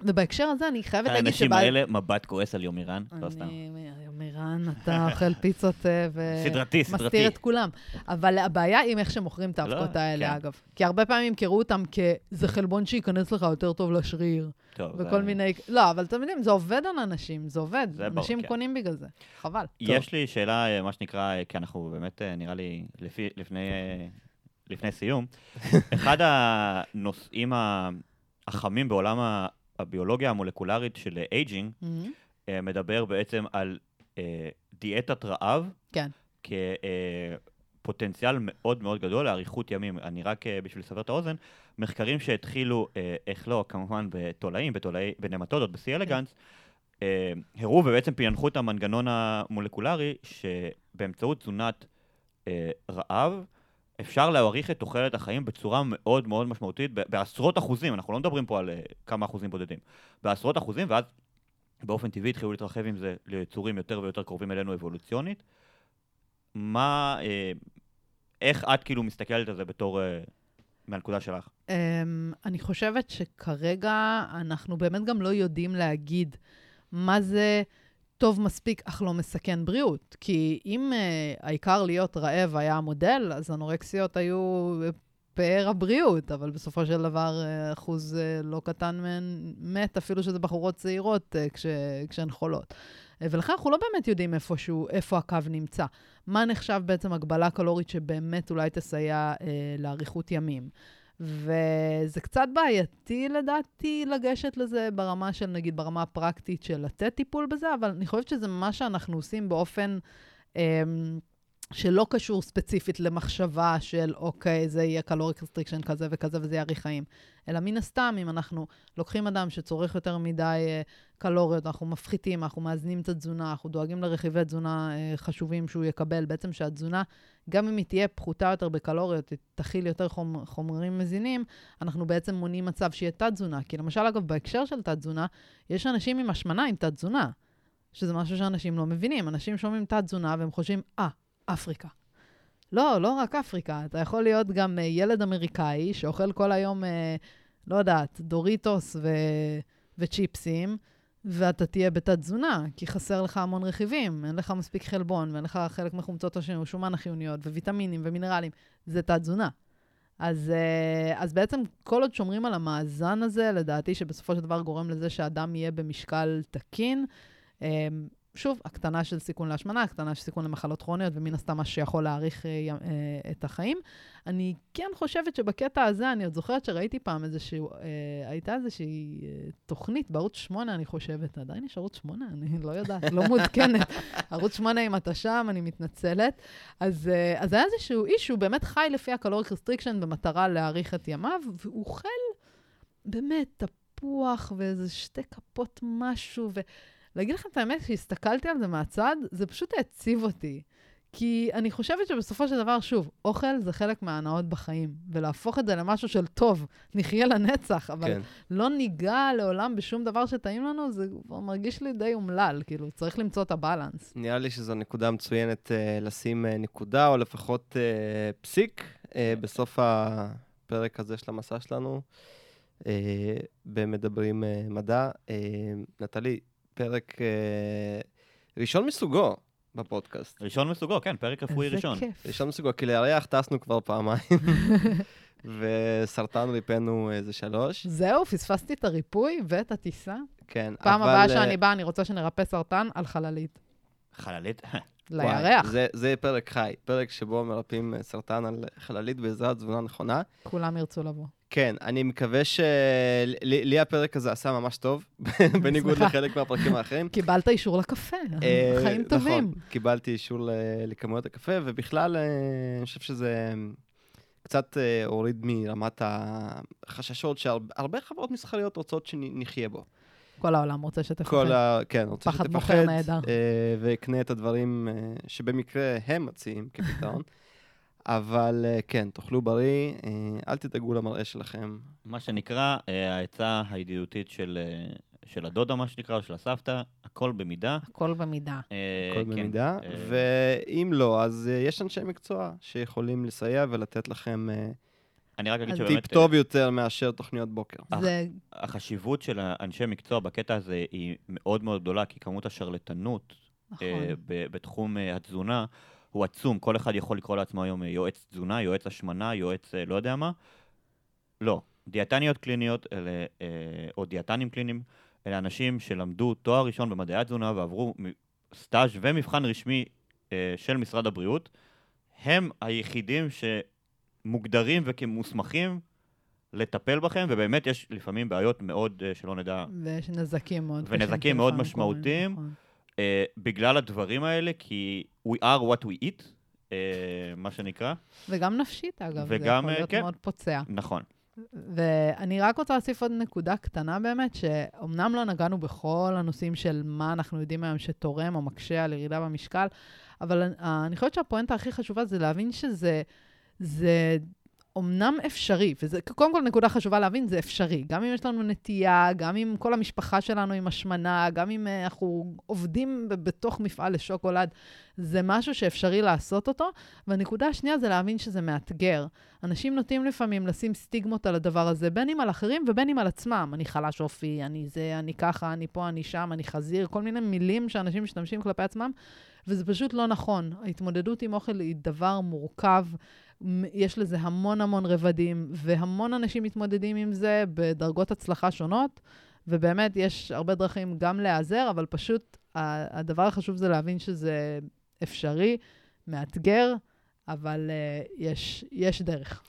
ובהקשר הזה אני חייבת להגיד האנשים שבא- האלה, מבט כועס על יומירן, לא סתם. אני, מירן, אתה אוכל פיצות אה, ו... סדרתי, סדרתי. מסתיר את כולם. אבל הבעיה היא איך שמוכרים את לא, האבקות האלה, כן. אגב. כי הרבה פעמים ימכרו אותם כזה חלבון שייכנס לך יותר טוב לשריר, טוב, וכל זה- מיני... לא, אבל אתם יודעים, זה עובד על אנשים, זה עובד. אנשים כן. קונים בגלל זה. חבל. יש לי שאלה, אה, מה שנקרא, אה, כי אנחנו באמת, אה, נראה לי, לפני, אה, לפני סיום, אחד הנושאים החמים בעולם הביולוגיה המולקולרית של aging, מהמם. אה, מדבר בעצם על אה, דיאטת רעב. כן. כפוטנציאל מאוד מאוד גדול לאריכות ימים. אני רק, אה, בשביל לסבר את האוזן, מחקרים שהתחילו, אה, איך לא, כמובן בתולעים, בתולעי, בנמטודות, ב-C אלגנס, אה, הראו ובעצם פענחו את המנגנון המולקולרי שבאמצעות תזונת אה, רעב, אפשר להאריך את תוחלת החיים בצורה מאוד מאוד משמעותית, בעשרות אחוזים, אנחנו לא מדברים פה על אה, כמה אחוזים בודדים, בעשרות אחוזים, ואז באופן טבעי התחילו להתרחב עם זה ליצורים יותר ויותר קרובים אלינו אבולוציונית. מה, אה, איך את כאילו מסתכלת על זה בתור, אה, מהנקודה שלך? Um, אני חושבת שכרגע אנחנו באמת גם לא יודעים להגיד מה זה טוב מספיק אך לא מסכן בריאות. כי אם uh, העיקר להיות רעב היה המודל, אז אנורקסיות היו פאר הבריאות, אבל בסופו של דבר uh, אחוז uh, לא קטן מהן מת, אפילו שזה בחורות צעירות uh, כש, כשהן חולות. Uh, ולכן אנחנו לא באמת יודעים איפשהו, איפה הקו נמצא. מה נחשב בעצם הגבלה קלורית שבאמת אולי תסייע uh, לאריכות ימים. וזה קצת בעייתי לדעתי לגשת לזה ברמה של, נגיד, ברמה הפרקטית של לתת טיפול בזה, אבל אני חושבת שזה מה שאנחנו עושים באופן אמ, שלא קשור ספציפית למחשבה של, אוקיי, זה יהיה caloric restriction כזה וכזה וזה יאריך חיים. אלא מן הסתם, אם אנחנו לוקחים אדם שצורך יותר מדי אה, קלוריות, אנחנו מפחיתים, אנחנו מאזנים את התזונה, אנחנו דואגים לרכיבי תזונה אה, חשובים שהוא יקבל, בעצם שהתזונה, גם אם היא תהיה פחותה יותר בקלוריות, היא תכיל יותר חומ, חומרים מזינים, אנחנו בעצם מונעים מצב שיהיה תת-תזונה. כי למשל, אגב, בהקשר של תת-תזונה, יש אנשים עם השמנה עם תת-תזונה, שזה משהו שאנשים לא מבינים. אנשים שומעים תת-תזונה והם חושבים, אה, אפריקה. לא, לא רק אפריקה. אתה יכול להיות גם אה, ילד אמריקאי שאוכל כל היום, אה, לא יודעת, דוריטוס ו... וצ'יפסים, ואתה תהיה בתת-תזונה, כי חסר לך המון רכיבים, אין לך מספיק חלבון, ואין לך חלק מחומצות השומן החיוניות, וויטמינים ומינרלים. זה תת-תזונה. אז, אה, אז בעצם כל עוד שומרים על המאזן הזה, לדעתי שבסופו של דבר גורם לזה שאדם יהיה במשקל תקין. שוב, הקטנה של סיכון להשמנה, הקטנה של סיכון למחלות כרוניות, ומן הסתם מה שיכול להאריך אה, אה, את החיים. אני כן חושבת שבקטע הזה, אני עוד זוכרת שראיתי פעם איזשהו, אה, הייתה איזושהי אה, תוכנית בערוץ 8, אני חושבת. עדיין יש ערוץ 8? אני לא יודעת, לא מעודכנת. ערוץ 8, אם אתה שם, אני מתנצלת. אז, אה, אז היה איזשהו איש שהוא באמת חי לפי ה caloric restriction במטרה להאריך את ימיו, והוא אוכל באמת תפוח ואיזה שתי כפות משהו, ו... להגיד לכם את האמת, כשהסתכלתי על זה מהצד, זה פשוט העציב אותי. כי אני חושבת שבסופו של דבר, שוב, אוכל זה חלק מההנאות בחיים, ולהפוך את זה למשהו של טוב, נחיה לנצח, אבל כן. לא ניגע לעולם בשום דבר שטעים לנו, זה כבר מרגיש לי די אומלל, כאילו, צריך למצוא את הבלנס. נראה לי שזו נקודה מצוינת uh, לשים uh, נקודה, או לפחות uh, פסיק, uh, בסוף הפרק הזה של המסע שלנו, uh, במדברים uh, מדע. Uh, נטלי, פרק uh, ראשון מסוגו בפודקאסט. ראשון מסוגו, כן, פרק רפואי ראשון. איזה כיף. ראשון מסוגו, כי לירח טסנו כבר פעמיים, וסרטן ריפאנו איזה שלוש. זהו, פספסתי את הריפוי ואת הטיסה. כן, פעם אבל, הבאה אה, שאני באה, אני רוצה שנרפא סרטן על חללית. חללית? לירח. זה, זה פרק חי, פרק שבו מרפאים אה, סרטן על חללית בעזרת תזונה נכונה. כולם ירצו לבוא. כן, אני מקווה ש... לי לי הפרק הזה עשה ממש טוב, בניגוד. לחלק מהפרקים האחרים. קיבלת אישור לקפה, אה, חיים טובים. נכון, קיבלתי אישור לכמויות הקפה, ובכלל, אה, אני חושב שזה קצת אה, הוריד מרמת החששות שהרבה חברות מסחריות רוצות שנחיה בו. כל העולם רוצה שתפחד. כל ה... כן, רוצה פחד שתפחד, מוכר נהדר. אה, ויקנה את הדברים אה, שבמקרה הם מציעים כפתרון. אבל אה, כן, תאכלו בריא, אה, אל תדאגו למראה שלכם. מה שנקרא, אה, העצה הידידותית של, של הדודה, מה שנקרא, או של הסבתא, הכל במידה. הכל במידה. אה, הכל כן. במידה, אה, ואם לא, אז יש אנשי מקצוע שיכולים לסייע ולתת לכם אני רק אגיד שבאמת... טיפ טוב יותר מאשר תוכניות בוקר. זה החשיבות של האנשי מקצוע בקטע הזה היא מאוד מאוד גדולה, כי כמות השרלטנות נכון. ב- בתחום התזונה הוא עצום. כל אחד יכול לקרוא לעצמו היום יועץ תזונה, יועץ השמנה, יועץ אה, לא יודע מה. לא. דיאטניות קליניות, אלה, אה, או דיאטנים קליניים, אלה אנשים שלמדו תואר ראשון במדעי התזונה ועברו סטאז' ומבחן רשמי אה, של משרד הבריאות. הם היחידים שמוגדרים וכמוסמכים לטפל בכם, ובאמת יש לפעמים בעיות מאוד, שלא נדע, ויש נזקים מאוד. ונזקים מאוד קורים, משמעותיים. נכון. אה, בגלל הדברים האלה, כי we are what we eat, אה, מה שנקרא. וגם נפשית, אגב. זה וגם, יכול אה, להיות כן. מאוד פוצע. נכון. ואני רק רוצה להוסיף עוד נקודה קטנה באמת, שאומנם לא נגענו בכל הנושאים של מה אנחנו יודעים היום שתורם או מקשה על ירידה במשקל, אבל אני- אני חושבת שהפואנטה הכי חשובה זה להבין שזה זה אומנם אפשרי, וזה קודם כל נקודה חשובה להבין, זה אפשרי. גם אם יש לנו נטייה, גם אם כל המשפחה שלנו עם השמנה, גם אם אה, אנחנו עובדים בתוך מפעל לשוקולד, זה משהו שאפשרי לעשות אותו. והנקודה השנייה זה להבין שזה מאתגר. אנשים נוטים לפעמים לשים סטיגמות על הדבר הזה, בין אם על אחרים ובין אם על עצמם. אני חלש אופי, אני זה, אני ככה, אני פה, אני שם, אני חזיר, כל מיני מילים שאנשים משתמשים כלפי עצמם, וזה פשוט לא נכון. ההתמודדות עם אוכל היא דבר מורכב, יש לזה המון המון רבדים, והמון אנשים מתמודדים עם זה בדרגות הצלחה שונות, ובאמת יש הרבה דרכים גם להיעזר, אבל פשוט הדבר החשוב זה להבין שזה אפשרי, מאתגר, אבל uh, יש, יש דרך.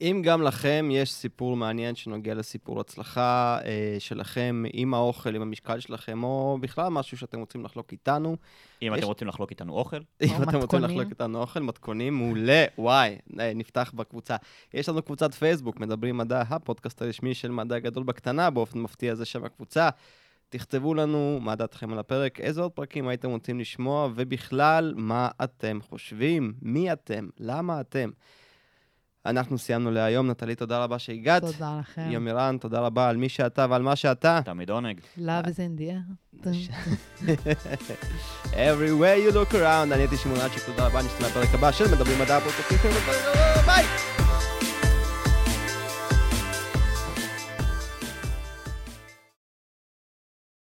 אם גם לכם יש סיפור מעניין שנוגע לסיפור הצלחה אה, שלכם עם האוכל, עם המשקל שלכם, או בכלל משהו שאתם רוצים לחלוק איתנו, אם יש- אתם רוצים לחלוק איתנו אוכל, אם אתם רוצים מתכונים. לחלוק איתנו אוכל, מתכונים, מעולה, וואי, אה, נפתח בקבוצה. יש לנו קבוצת פייסבוק, מדברים מדע, הפודקאסט הרשמי של מדע גדול בקטנה, באופן מפתיע זה שם הקבוצה. תכתבו לנו מה דעתכם על הפרק, איזה עוד פרקים הייתם רוצים לשמוע, ובכלל, מה אתם חושבים, מי אתם, למה אתם. אנחנו סיימנו להיום, נטלי, תודה רבה שהגעת. תודה לכם. יומירן, תודה רבה על מי שאתה ועל מה שאתה. תמיד עונג. Love is in the air. Everywhere you look around, אני הייתי אצ'יק, תודה רבה, נשתמע בפרק הבא של מדברים מדע, ביי!